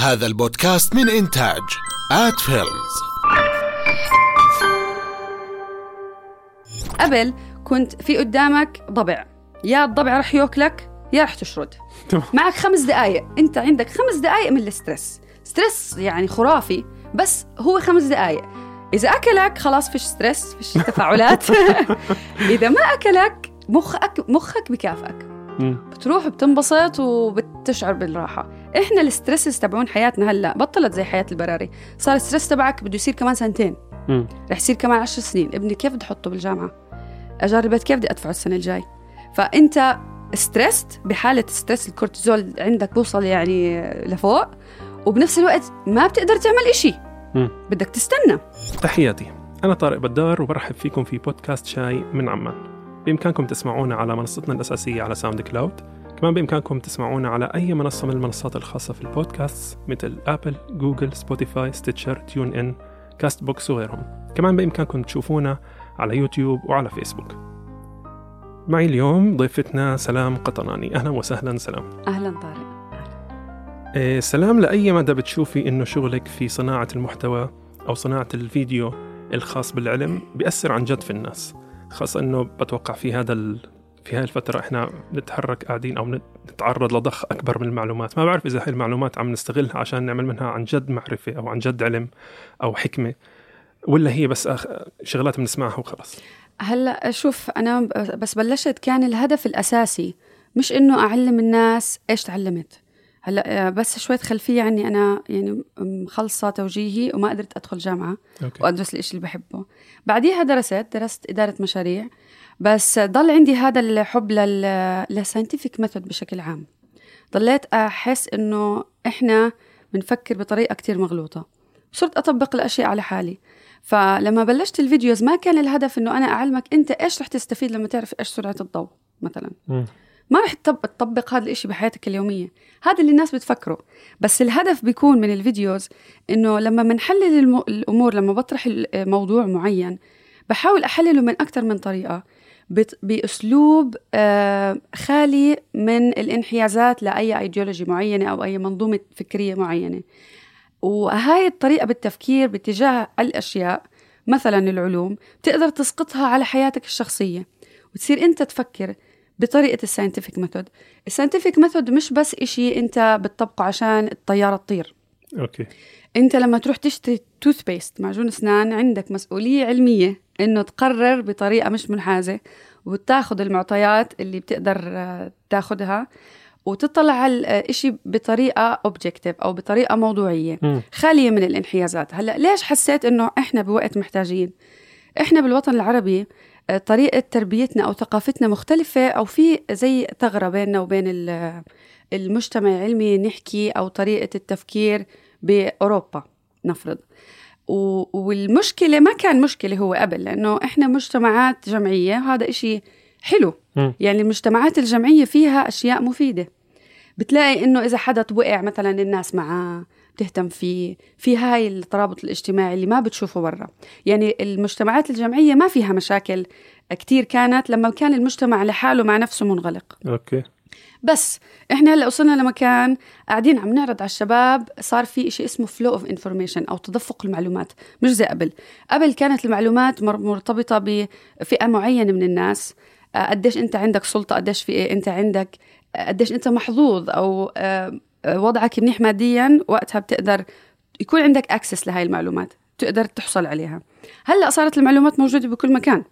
هذا البودكاست من إنتاج آت فيلمز. قبل كنت في قدامك ضبع. يا الضبع رح ياكلك يا رح تشرد. معك خمس دقائق أنت عندك خمس دقائق من ال stress. stress يعني خرافي بس هو خمس دقائق إذا أكلك خلاص فيش stress فيش تفاعلات. إذا ما أكلك مخك مخك بكافئك. مم. بتروح بتنبسط وبتشعر بالراحة. إحنا ال stresses تبعون حياتنا هلأ بطلت زي حياة البراري. صار ال stress تبعك بده يصير كمان سنتين. مم. رح يصير كمان عشر سنين. ابني كيف بدي احطه بالجامعة؟ أجار بيت كيف بدي أدفعه السنة الجاي؟ فأنت stressed بحالة stress الكورتيزول عندك بوصل يعني لفوق وبنفس الوقت ما بتقدر تعمل إشي. مم. بدك تستنى. تحياتي. أنا طارق بدار وبرحب فيكم في بودكاست شاي من عمان. بإمكانكم تسمعونا على منصتنا الأساسية على ساوند كلاود كمان بإمكانكم تسمعونا على أي منصة من المنصات الخاصة في البودكاست مثل أبل، جوجل، سبوتيفاي، ستيتشر، تيون إن، كاست بوكس وغيرهم. كمان بإمكانكم تشوفونا على يوتيوب وعلى فيسبوك. معي اليوم ضيفتنا سلام قطناني. أهلا وسهلا سلام. أهلا طارق. إيه، سلام لأي مدى بتشوفي إنه شغلك في صناعة المحتوى أو صناعة الفيديو الخاص بالعلم بيأثر عن جد في الناس؟ خاصة إنه بتوقع في هذا ال... في هاي الفترة إحنا نتحرك قاعدين أو نتعرض لضخ أكبر من المعلومات. ما بعرف إذا هاي المعلومات عم نستغلها عشان نعمل منها عن جد معرفة أو عن جد علم أو حكمة ولا هي بس أخ... شغلات بنسمعها وخلص. هلأ شوف أنا بس بلشت كان الهدف الأساسي مش إنه أعلم الناس إيش تعلمت. هلأ آه، بس شوية خلفية عني أنا يعني مخلصة توجيهي وما قدرت أدخل جامعة okay. وأدرس الإشي اللي بحبه. بعديها درست درست إدارة مشاريع بس ضل عندي هذا الحب لل لل scientific method بشكل عام. ضليت أحس إنه إحنا بنفكر بطريقة كتير مغلوطة. صرت أطبق الأشياء على حالي. فلما بلشت ال videos ما كان الهدف إنه أنا أعلمك أنت إيش رح تستفيد لما تعرف إيش سرعة الضوء مثلا. مم. ما رح تطب- تطبق هذا الإشي بحياتك اليومية. هذا اللي الناس بتفكره. بس الهدف بيكون من ال videos إنه لما بنحلل الأمور لما بطرح موضوع معين بحاول أحلله من أكثر من طريقة بأسلوب آه، خالي من الانحيازات لأي أيديولوجي معينة أو أي منظومة فكرية معينة. وهاي الطريقة بالتفكير باتجاه الأشياء مثلا العلوم بتقدر تسقطها على حياتك الشخصية. وتصير أنت تفكر بطريقة ال scientific method. ال scientific method مش بس إشي أنت بتطبقه عشان الطيارة تطير. okay. أنت لما تروح تشتري toothpaste معجون أسنان عندك مسؤولية علمية إنه تقرر بطريقة مش منحازة وتاخذ المعطيات اللي بتقدر آه، تاخذها وتطلع على الإشي بطريقة objective أو بطريقة موضوعية. مم. خالية من الانحيازات. هلأ ليش حسيت إنه إحنا بوقت محتاجين؟ إحنا بالوطن العربي طريقة تربيتنا أو ثقافتنا مختلفة أو في زي ثغرة بيننا وبين ال- المجتمع العلمي نحكي أو طريقة التفكير بأوروبا نفرض. والمشكلة ما كان مشكلة هو قبل لأنه إحنا مجتمعات جمعية هذا إشي حلو. مم. يعني المجتمعات الجمعية فيها أشياء مفيدة. بتلاقي إنه إذا حدا وقع مثلا الناس معاه بتهتم فيه في هاي الترابط الاجتماعي اللي ما بتشوفه برا. يعني المجتمعات الجمعية ما فيها مشاكل كتير كانت لما كان المجتمع لحاله مع نفسه منغلق. okay. بس إحنا هلأ وصلنا لمكان قاعدين عم نعرض على الشباب صار في شيء اسمه flow of information أو تدفق المعلومات مش زي قبل. قبل كانت المعلومات مر- مرتبطة بفئة معينة من الناس. آه، قديش أنت عندك سلطة قديش في إيه أنت عندك آه، قديش أنت محظوظ أو آه، وضعك منيح ماديا وقتها بتقدر يكون عندك access لهاي المعلومات تقدر تحصل عليها. هلأ صارت المعلومات موجودة بكل مكان.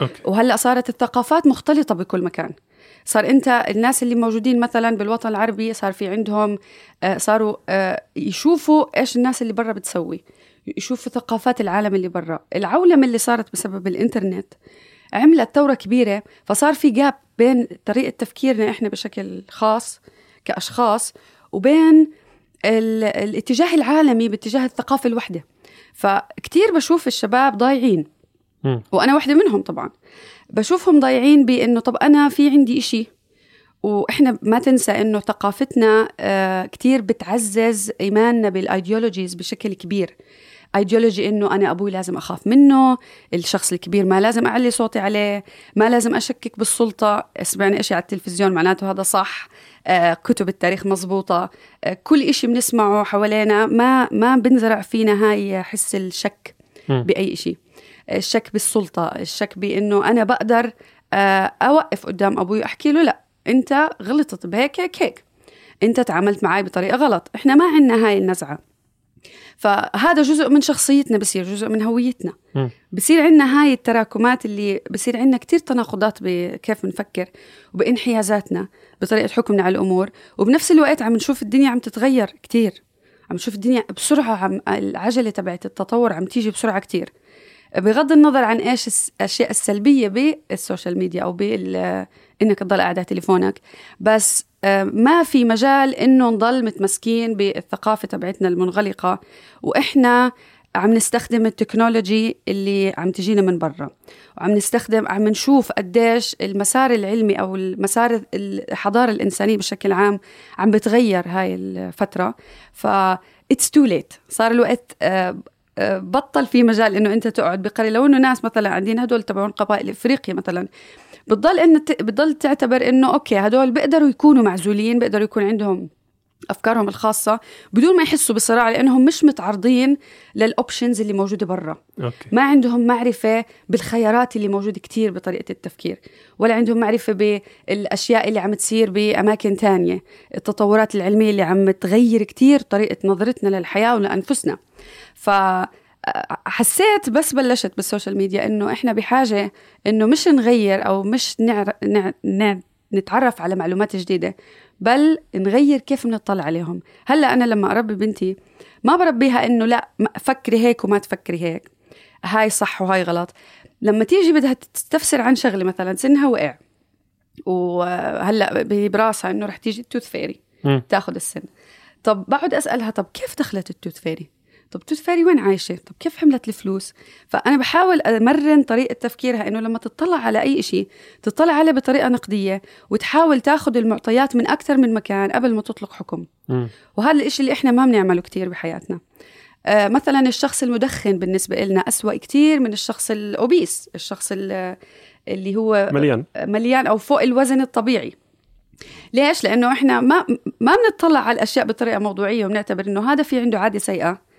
okay. وهلأ صارت الثقافات مختلطة بكل مكان. صار أنت الناس اللي موجودين مثلا بالوطن العربي صار في عندهم آه، صاروا آه، يشوفوا إيش الناس اللي برا بتسوي. يشوفوا ثقافات العالم اللي برا. العولمة اللي صارت بسبب الإنترنت عملت ثورة كبيرة فصار في gap بين طريقة تفكيرنا إحنا بشكل خاص كأشخاص وبين ال- الاتجاه العالمي باتجاه الثقافة الوحدة. فكتير بشوف الشباب ضايعين. وأنا واحدة منهم طبعا. بشوفهم ضايعين بإنه طب أنا في عندي إشي. وإحنا ما تنسى إنه ثقافتنا آه، كتير بتعزز إيماننا بال ideologies بشكل كبير. ايديولوجي إنه أنا أبوي لازم أخاف منه الشخص الكبير ما لازم أعلي صوتي عليه ما لازم أشكك بالسلطة سمعنا إشي على التلفزيون معناته هذا صح آه، كتب التاريخ مزبوطة آه، كل إشي بنسمعه حوالينا ما ما بنزرع فينا هاي حس الشك. بأي إشي الشك بالسلطة الشك بأنه أنا بقدر آه، أوقف قدام أبوي وأحكي له لا أنت غلطت بهيك هيك هيك أنت تعاملت معي بطريقة غلط إحنا ما عنا هاي النزعة فهذا جزء من شخصيتنا بصير جزء من هويتنا. بصير عندنا هاي التراكمات اللي بصير عندنا كتير تناقضات بكيف بنفكر وبانحيازاتنا بطريقة حكمنا على الأمور. وبنفس الوقت عم نشوف الدنيا عم تتغير كتير. عم نشوف الدنيا بسرعة عم العجلة تبعت التطور عم تيجي بسرعة كتير. بغض النظر عن إيش الأشياء السلبية بال social media أو بال إنك تضل قاعد على تليفونك بس آه، ما في مجال إنه نضل متمسكين بالثقافة تبعتنا المنغلقة وإحنا عم نستخدم ال technology اللي عم تجينا من برا وعم نستخدم عم نشوف قديش المسار العلمي أو المسار الحضارة الإنسانية بشكل عام عم بتغير هاي الفترة ف it's too late صار الوقت آه، بطل في مجال إنه أنت تقعد بقريه لو إنه ناس مثلا قاعدين هدول تبعون قبائل إفريقيا مثلا بتضل إن بتضل تعتبر إنه okay هدول بيقدروا يكونوا معزولين بيقدروا يكون عندهم أفكارهم الخاصة بدون ما يحسوا بصراع لأنهم مش متعرضين لل options اللي موجودة برا. okay. ما عندهم معرفة بالخيارات اللي موجودة كتير بطريقة التفكير ولا عندهم معرفة بالأشياء اللي عم تصير بأماكن تانية. التطورات العلمية اللي عم تغير كتير طريقة نظرتنا للحياة ولأنفسنا. ف حسيت بس بلشت بال social media إنه إحنا بحاجة إنه مش نغير أو مش نعر... نع... نع... نتعرف على معلومات جديدة. بل نغير كيف بنطلع عليهم. هلأ أنا لما أربي بنتي ما بربيها إنه لأ فكري هيك وما تفكري هيك. هاي صح وهاي غلط. لما تيجي بدها تستفسر عن شغلة مثلا سنها وقع. وهلأ براسها إنه رح تيجي ال tooth fairy. تاخذ السن. طب بقعد أسألها طب كيف دخلت ال tooth fairy؟ طب tooth fairy وين عايشة؟ طب كيف حملت الفلوس؟ فأنا بحاول أمرن طريقة تفكيرها إنه لما تطلع على أي شيء تطلع عليه بطريقة نقدية وتحاول تاخذ المعطيات من أكثر من مكان قبل ما تطلق حكم. وهذا الإشي اللي إحنا ما بنعمله كتير بحياتنا. آه مثلا الشخص المدخن بالنسبة لنا أسوأ كتير من الشخص الأوبيس الشخص ال- اللي هو مليان. مليان أو فوق الوزن الطبيعي. ليش؟ لأنه إحنا ما ما بنطلع على الأشياء بطريقة موضوعية وبنعتبر إنه هذا في عنده عادة سيئة.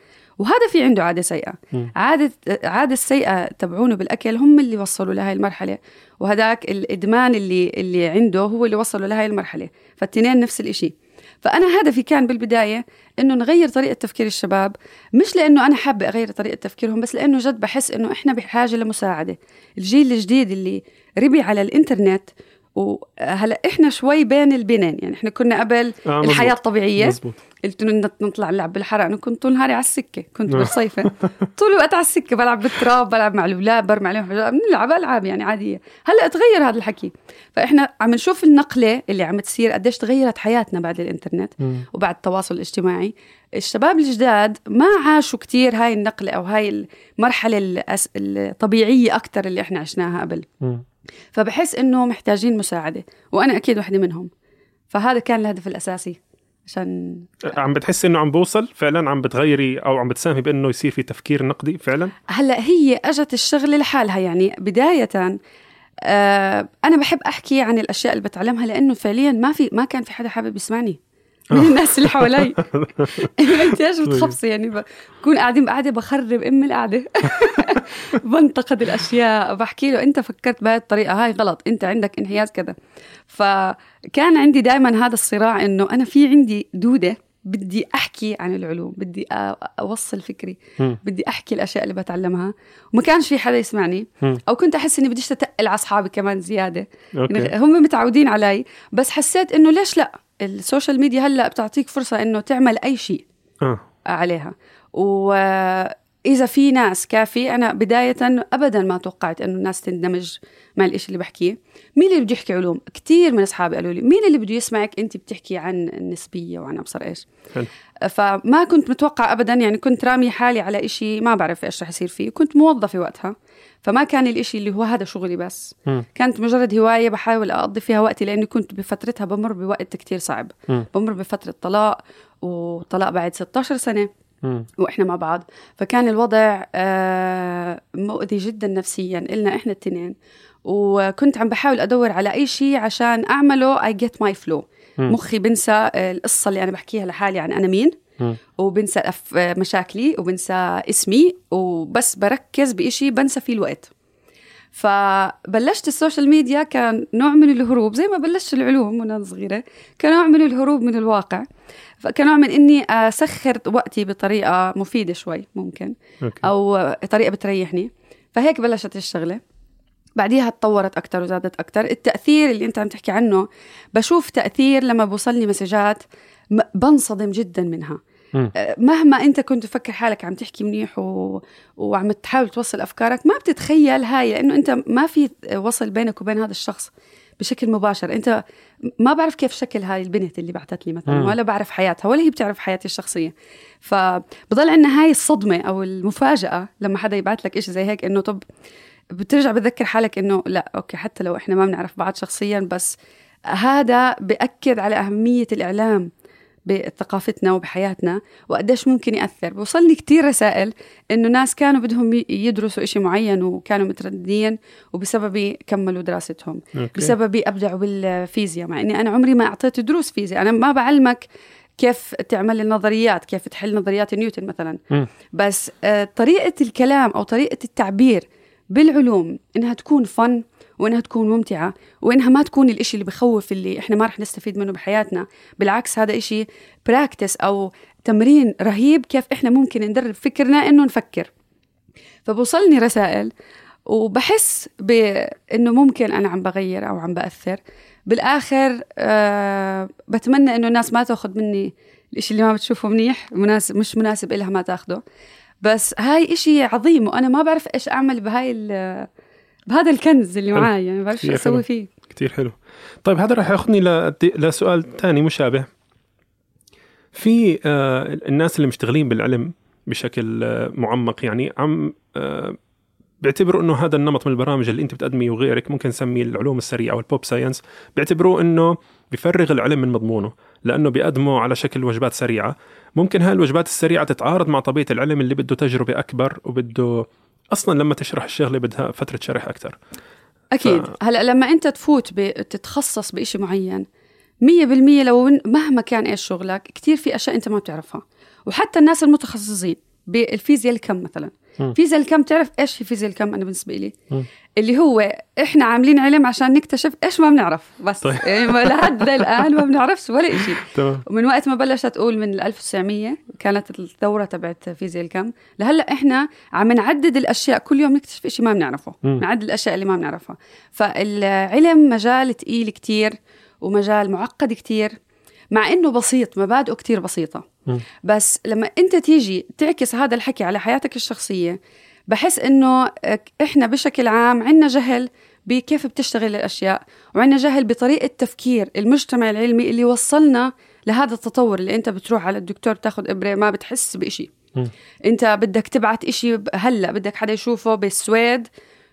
وهذا في عنده عادة سيئة. مم. عادة عادة السيئة تبعونه بالأكل هم اللي وصلوا لهي المرحلة وهداك الإدمان اللي اللي عنده هو اللي وصله لهي المرحلة فالتنين نفس الإشي. فأنا هدفي كان بالبداية إنه نغير طريقة تفكير الشباب مش لأنه أنا حابة أغير طريقة تفكيرهم بس لأنه جد بحس إنه إحنا بحاجة لمساعدة. الجيل الجديد اللي ربي على الإنترنت وهلا إحنا شوي بين البنين يعني إحنا كنا قبل آه، مزبوط. الحياة الطبيعية مزبوط قلت نطلع نلعب بالحرق أنا كنت طول نهاري على السكة كنت آه. بالصيفة طول الوقت على السكة بلعب بالتراب بلعب مع الأولاد برمي عليهم بنلعب ألعاب يعني عادية هلأ تغير هذا الحكي فإحنا عم نشوف النقلة اللي عم تصير قديش تغيرت حياتنا بعد الإنترنت مم. وبعد التواصل الاجتماعي الشباب الجداد ما عاشوا كتير هاي النقلة أو هاي المرحلة الأس- الطبيعية أكتر اللي إحنا عشناها قبل مم. فبحس إنه محتاجين مساعدة وأنا أكيد واحدة منهم. فهذا كان الهدف الأساسي عشان عم بتحسي إنه عم بوصل؟ فعلا عم بتغيري أو عم بتساهمي بإنه يصير في تفكير نقدي فعلا؟ هلأ هي أجت الشغلة لحالها يعني بداية آه أنا بحب أحكي عن الأشياء اللي بتعلمها لأنه فعليا ما في ما كان في حدا حابب يسمعني. من الناس اللي حوالي. انت إيش بتخبصي يعني بكون قاعدين بقعده بخرب أم القعدة. بنتقد الأشياء. بحكي له أنت فكرت بهذه الطريقة هاي؟ غلط. أنت عندك انحياز كذا. فكان عندي دائما هذا الصراع إنه أنا في عندي دودة بدي أحكي عن العلوم بدي أوصل فكري مم. بدي أحكي الأشياء اللي بتعلمها. وما كانش في حدا يسمعني. مم. أو كنت أحس إني بديش اتقل على أصحابي كمان زيادة. okay. يعني هم متعودين علي. بس حسيت إنه ليش لا؟ ال social media هلأ بتعطيك فرصة إنه تعمل أي شيء آه. عليها. وإذا في ناس كافي أنا بداية أبدا ما توقعت أنه الناس تندمج مع الإشي اللي بحكيه. مين اللي بده يحكي علوم؟ كتير من أصحابي قالوا لي مين اللي بده يسمعك أنت بتحكي عن النسبية وعن أبصر إيش؟ حلو. فما كنت متوقع أبدا يعني كنت رامي حالي على إشي ما بعرف إيش رح يصير فيه. كنت موظفة وقتها. فما كان الإشي اللي هو هذا شغلي بس مم. كانت مجرد هواية بحاول أقضي فيها وقتي لأني كنت بفترتها بمر بوقت كتير صعب مم. بمر بفترة طلاق وطلاق بعد 16 سنة مم. وإحنا مع بعض فكان الوضع آه، مؤذي جدا نفسيا إلنا إحنا التنين وكنت عم بحاول أدور على أي شيء عشان أعمله I get my flow. مخي بنسى آه، القصة اللي أنا بحكيها لحالي عن أنا مين. وبنسى مشاكلي وبنسى اسمي وبس بركز بإشي بنسى فيه الوقت. فبلشت ال social media كان نوع من الهروب زي ما بلشت العلوم وأنا صغيرة كان نوع من الهروب من الواقع. فكان نوع من إني أسخر وقتي بطريقة مفيدة شوي ممكن أوكي. أو طريقة بتريحني. فهيك بلشت الشغلة. بعديها تطورت أكثر وزادت أكثر التأثير اللي أنت عم تحكي عنه بشوف تأثير لما بوصلني مسجات بنصدم جدا منها. مهما انت كنت تفكر حالك عم تحكي منيح و... وعم تحاول توصل أفكارك ما بتتخيل هاي لأنه انت ما في وصل بينك وبين هذا الشخص بشكل مباشر. انت ما بعرف كيف شكل هاي البنت اللي بعثت لي مثلا. ولا بعرف حياتها ولا هي بتعرف حياتي الشخصية. فبضل عندنا هاي الصدمة أو المفاجأة لما حدا يبعث لك إشي زي هيك إنه طب بترجع بتذكر حالك إنه لا okay حتى لو إحنا ما بنعرف بعض شخصيا بس هذا بأكد على أهمية الإعلام. بثقافتنا وبحياتنا وقديش ممكن يأثر بوصلني كتير رسائل إنه ناس كانوا بدهم يدرسوا إشي معين وكانوا مترددين وبسببي كملوا دراستهم okay. بسببي أبدعوا بالفيزياء مع إني أنا عمري ما أعطيت دروس فيزياء أنا ما بعلمك كيف تعمل النظريات كيف تحل نظريات نيوتن مثلا مم. بس آه، طريقة الكلام أو طريقة التعبير بالعلوم إنها تكون فن وإنها تكون ممتعة وإنها ما تكون الإشي اللي بخوف اللي إحنا ما رح نستفيد منه بحياتنا. بالعكس هذا إشي براكتس أو تمرين رهيب كيف إحنا ممكن ندرب فكرنا إنه نفكر. فبوصلني رسائل وبحس بإنه ممكن أنا عم بغير أو عم بأثر. بالآخر آه بتمنى إنه الناس ما تأخذ مني الإشي اللي ما بتشوفه منيح مناسب مش مناسب إلها ما تأخده. بس هاي إشي عظيم وأنا ما بعرف إيش أعمل بهاي بهذا الكنز اللي. معي يعني ما بعرف شو. أسوي فيه كتير حلو طيب هذا راح ياخذني لسؤال تاني مشابه في آه الناس اللي مشتغلين بالعلم بشكل آه معمق يعني عم آه بيعتبروا إنه هذا النمط من البرامج اللي أنت بتقدميه وغيرك ممكن نسميه العلوم السريعة أو ال pop science بيعتبروه إنه بيفرغ العلم من مضمونه لأنه بيقدمه على شكل وجبات سريعة ممكن هاي الوجبات السريعة تتعارض مع طبيعة العلم اللي بده تجربة أكبر وبده أصلا لما تشرح الشغلة بدها فترة شرح أكثر أكيد. ف- هلأ لما أنت تفوت ب- تتخصص بإشي معين مية بالمية لو مهما كان إيش شغلك كتير في أشياء أنت ما بتعرفها. وحتى الناس المتخصصين بالفيزياء الكم مثلا. مم. فيزياء الكم تعرف إيش هي فيزياء الكم أنا بالنسبة لي. اللي هو إحنا عاملين علم عشان نكتشف إيش ما بنعرف بس طيب. يعني لحد الآن ما بنعرفش ولا إشي تمام ومن وقت ما بلشت تقول من 1900 كانت الثورة تبعت فيزياء الكم لهلأ إحنا عم نعدد الأشياء كل يوم نكتشف شيء ما بنعرفه. نعدد الأشياء اللي ما بنعرفها فالعلم مجال تقيل كتير ومجال معقد كتير مع إنه بسيط مبادئه كتير بسيطة مم. بس لما أنت تيجي تعكس هذا الحكي على حياتك الشخصية بحس إنه إحنا بشكل عام عندنا جهل بكيف بتشتغل الأشياء وعندنا جهل بطريقة تفكير المجتمع العلمي اللي وصلنا لهذا التطور اللي أنت بتروح على الدكتور بتاخذ إبرة ما بتحس بإشي مم. أنت بدك تبعت إشي هلأ بدك حدا يشوفه بالسويد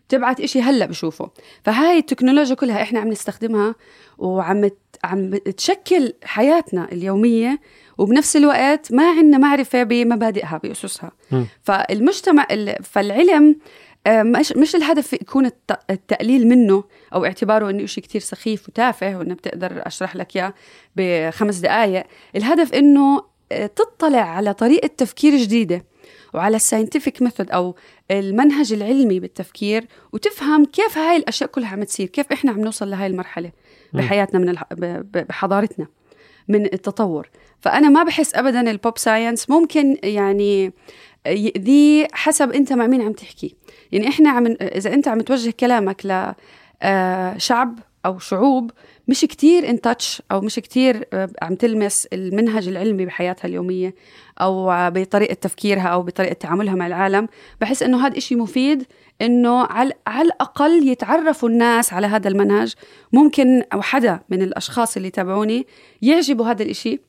تبعت إشي هلأ بشوفه. فهاي التكنولوجيا كلها إحنا عم نستخدمها وعم عم تشكل حياتنا اليومية وبنفس الوقت ما عندنا معرفة بمبادئها بأسسها. مم. فالمجتمع ال- فالعلم آه، مش مش الهدف يكون الت- التقليل منه أو اعتباره إنه شيء كتير سخيف وتافه وإنه بتقدر أشرح لك إياه بخمس دقائق الهدف إنه آه، تطلع على طريقة تفكير جديدة وعلى ال scientific method أو المنهج العلمي بالتفكير وتفهم كيف هاي الأشياء كلها عم تصير كيف إحنا عم نوصل لهاي المرحلة بحياتنا من الح... بحضارتنا من التطور. فأنا ما بحس ابدا ال pop science ممكن يعني يأذيه حسب أنت مع مين عم تحكي. يعني إحنا عم إذا أنت عم توجه كلامك ل آه، شعب أو شعوب مش كتير in touch أو مش كتير آه، عم تلمس المنهج العلمي بحياتها اليومية أو بطريقة تفكيرها أو بطريقة تعاملها مع العالم. بحس إنه هذا إشي مفيد إنه على الأقل يتعرفوا الناس على هذا المنهج. ممكن أو حدا من الأشخاص اللي تابعوني يعجبوا هذا الإشي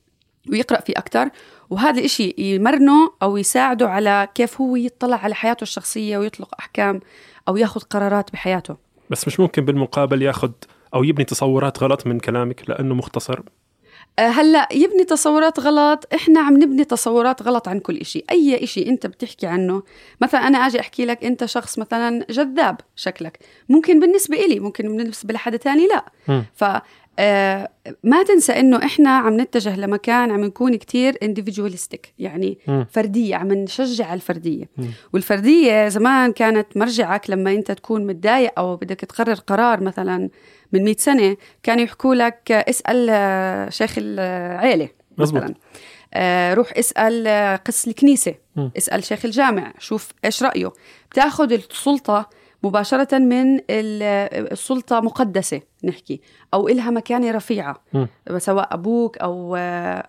ويقرأ فيه أكتر وهذا الإشي يمرنه أو يساعده على كيف هو يطلع على حياته الشخصية ويطلق أحكام أو ياخذ قرارات بحياته. بس مش ممكن بالمقابل ياخذ أو يبني تصورات غلط من كلامك لأنه مختصر آه، هلأ يبني تصورات غلط إحنا عم نبني تصورات غلط عن كل إشي أي إشي أنت بتحكي عنه مثلا أنا آجي أحكي لك أنت شخص مثلا جذاب شكلك ممكن بالنسبة إلي ممكن بالنسبة لحدا تاني لا. ف آه، ما تنسى إنه إحنا عم نتجه لمكان عم نكون كتير individualistic يعني مم. فردية عم نشجع على الفردية مم. والفردية زمان كانت مرجعك لما أنت تكون متضايق أو بدك تقرر قرار مثلا من 100 سنة كانوا يحكوا لك اسأل آه، شيخ العيلة مزبوط. مثلا آه، روح اسأل آه، قس الكنيسة. اسأل شيخ الجامع شوف إيش رأيه بتأخذ السلطة مباشرة من ال- السلطة مقدسة نحكي أو إلها مكانة رفيعة مم. سواء أبوك أو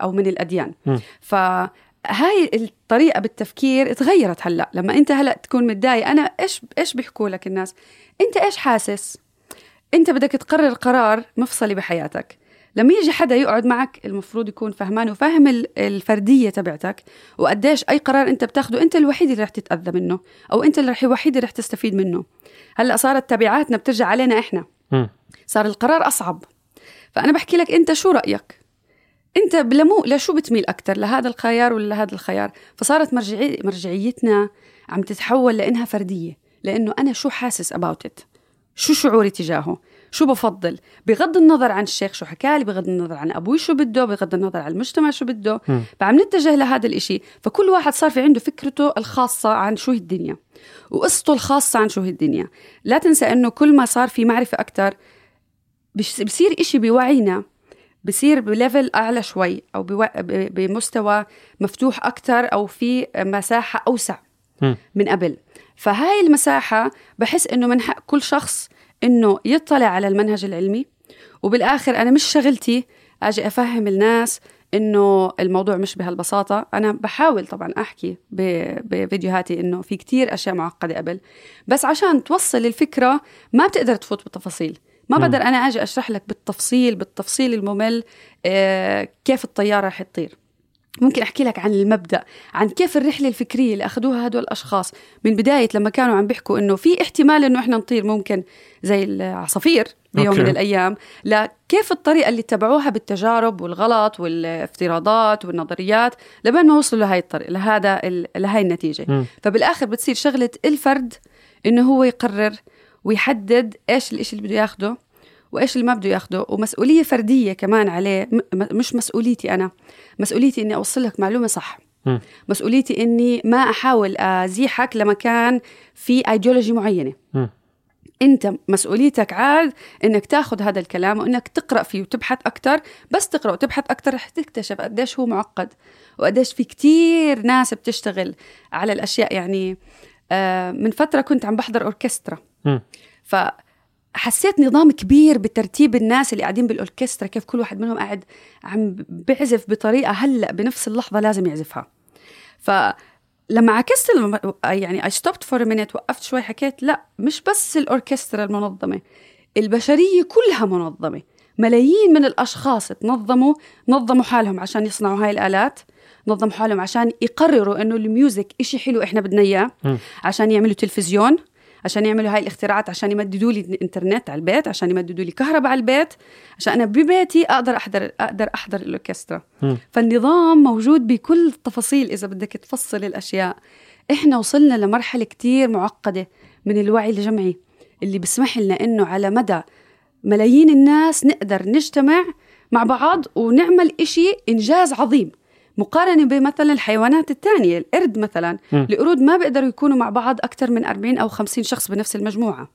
أو من الأديان مم. فهاي الطريقة بالتفكير تغيرت هلأ لما أنت هلأ تكون متضايق أنا إيش إيش بيحكوا لك الناس أنت إيش حاسس أنت بدك تقرر قرار مفصلي بحياتك. لما يجي حدا يقعد معك المفروض يكون فهمان وفاهم ال- الفردية تبعتك وقديش أي قرار أنت بتاخده أنت الوحيد اللي رح تتأذى منه أو أنت اللي رح الوحيد اللي رح تستفيد منه. هلأ صارت تبعاتنا بترجع علينا إحنا. مم. صار القرار أصعب. فأنا بحكي لك أنت شو رأيك؟ أنت لمو لشو بتميل أكتر لهذا الخيار ولا لهذا الخيار؟ فصارت مرجعي مرجعيتنا عم تتحول لإنها فردية لأنه أنا شو حاسس about it. شو شعوري تجاهه؟ شو بفضل؟ بغض النظر عن الشيخ شو حكالي بغض النظر عن أبوي شو بده بغض النظر عن المجتمع شو بده. فعم نتجه لهذا الإشي. فكل واحد صار في عنده فكرته الخاصة عن شو هي الدنيا. وقصته الخاصة عن شو هي الدنيا. لا تنسى أنه كل ما صار في معرفة أكتر بش- بصير إشي بوعينا. بصير ب level أعلى شوي أو بمستوى مفتوح أكتر أو في مساحة أوسع. من قبل. فهاي المساحة بحس إنه من حق كل شخص إنه يطلع على المنهج العلمي. وبالآخر أنا مش شغلتي أجي أفهم الناس إنه الموضوع مش بهالبساطة. أنا بحاول طبعا أحكي ب- بفيديوهاتي إنه في كتير أشياء معقدة قبل. بس عشان توصل الفكرة ما بتقدر تفوت بالتفاصيل. ما. بقدر أنا أجي أشرح لك بالتفصيل بالتفصيل الممل آه، كيف الطيارة رح تطير. ممكن أحكي لك عن المبدأ عن كيف الرحلة الفكرية اللي أخذوها هدول الأشخاص من بداية لما كانوا عم بيحكوا إنه في احتمال إنه إحنا نطير ممكن زي العصافير بيوم أوكي. من الأيام لا كيف الطريقة اللي اتبعوها بالتجارب والغلط والافتراضات والنظريات لبين ما وصلوا لهي الطريقة لهذا لهي النتيجة مم. فبالآخر بتصير شغلة الفرد إنه هو يقرر ويحدد إيش الإشي اللي بده ياخده وإيش اللي ما بده ياخده؟ ومسؤولية فردية كمان عليه. م- م- مش مسؤوليتي أنا. مسؤوليتي إني أوصل لك معلومة صح. مم. مسؤوليتي إني ما أحاول أزيحك لمكان في ايديولوجي معينة. مم. أنت مسؤوليتك عاد إنك تاخذ هذا الكلام وإنك تقرأ فيه وتبحث أكثر بس تقرأ وتبحث أكثر رح تكتشف قديش هو معقد وقديش في كتير ناس بتشتغل على الأشياء. يعني آه، من فترة كنت عم بحضر أوركسترا. مم. فحسيت نظام كبير بترتيب الناس اللي قاعدين بالأوركسترا كيف كل واحد منهم قاعد عم بيعزف بطريقة هلأ بنفس اللحظة لازم يعزفها. فلما عكست الم... يعني I stopped for a minute وقفت شوي حكيت لأ مش بس الأوركسترا المنظمة البشرية كلها منظمة. ملايين من الأشخاص تنظموا نظموا حالهم عشان يصنعوا هاي الآلات نظموا حالهم عشان يقرروا إنه ال music إشي حلو إحنا بدنا إياه. عشان يعملوا تلفزيون. عشان يعملوا هاي الاختراعات عشان يمددوا لي الإنترنت على البيت عشان يمددوا لي كهرباء على البيت عشان أنا ببيتي أقدر أحضر أقدر أحضر الأوركسترا. فالنظام موجود بكل التفاصيل إذا بدك تفصل الأشياء. إحنا وصلنا لمرحلة كتير معقدة من الوعي الجمعي اللي بيسمح لنا إنه على مدى ملايين الناس نقدر نجتمع مع بعض ونعمل إشي إنجاز عظيم. مقارنة بمثلا الحيوانات الثانية القرد مثلا مم. القرود ما بيقدروا يكونوا مع بعض أكثر من 40 أو 50 شخص بنفس المجموعة.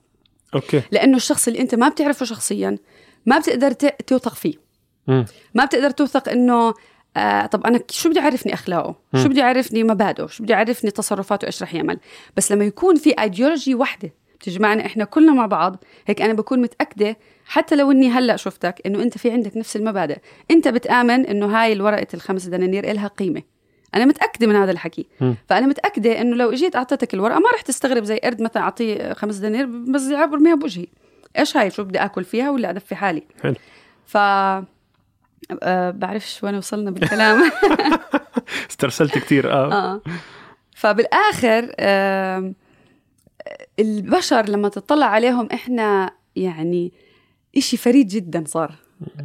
أوكي. لأنه الشخص اللي أنت ما بتعرفه شخصيا ما بتقدر توثق فيه. مم. ما بتقدر توثق إنه آه طب أنا شو بده يعرفني أخلاقه؟ مم. شو بده يعرفني مبادئه؟ شو بده يعرفني تصرفاته؟ إيش رح يعمل؟ بس لما يكون في ايديولوجي وحدة بتجمعنا إحنا كلنا مع بعض. هيك أنا بكون متأكدة حتى لو إني هلأ شفتك إنه أنت في عندك نفس المبادئ. أنت بتآمن إنه هاي الورقة الخمس دنانير إلها قيمة. أنا متأكدة من هذا الحكي. مم. فأنا متأكدة إنه لو إجيت أعطيتك الورقة ما رح تستغرب زي قرد مثلا أعطيه خمس دنانير بس برميها بوجهي. إيش هاي؟ شو بدي آكل فيها ولا أدفي حالي؟ حلو. ف أه بعرفش وين وصلنا بالكلام. استرسلت كثير آه. آه. فبالآخر آه البشر لما تطلع عليهم إحنا يعني إشي فريد جدا صار.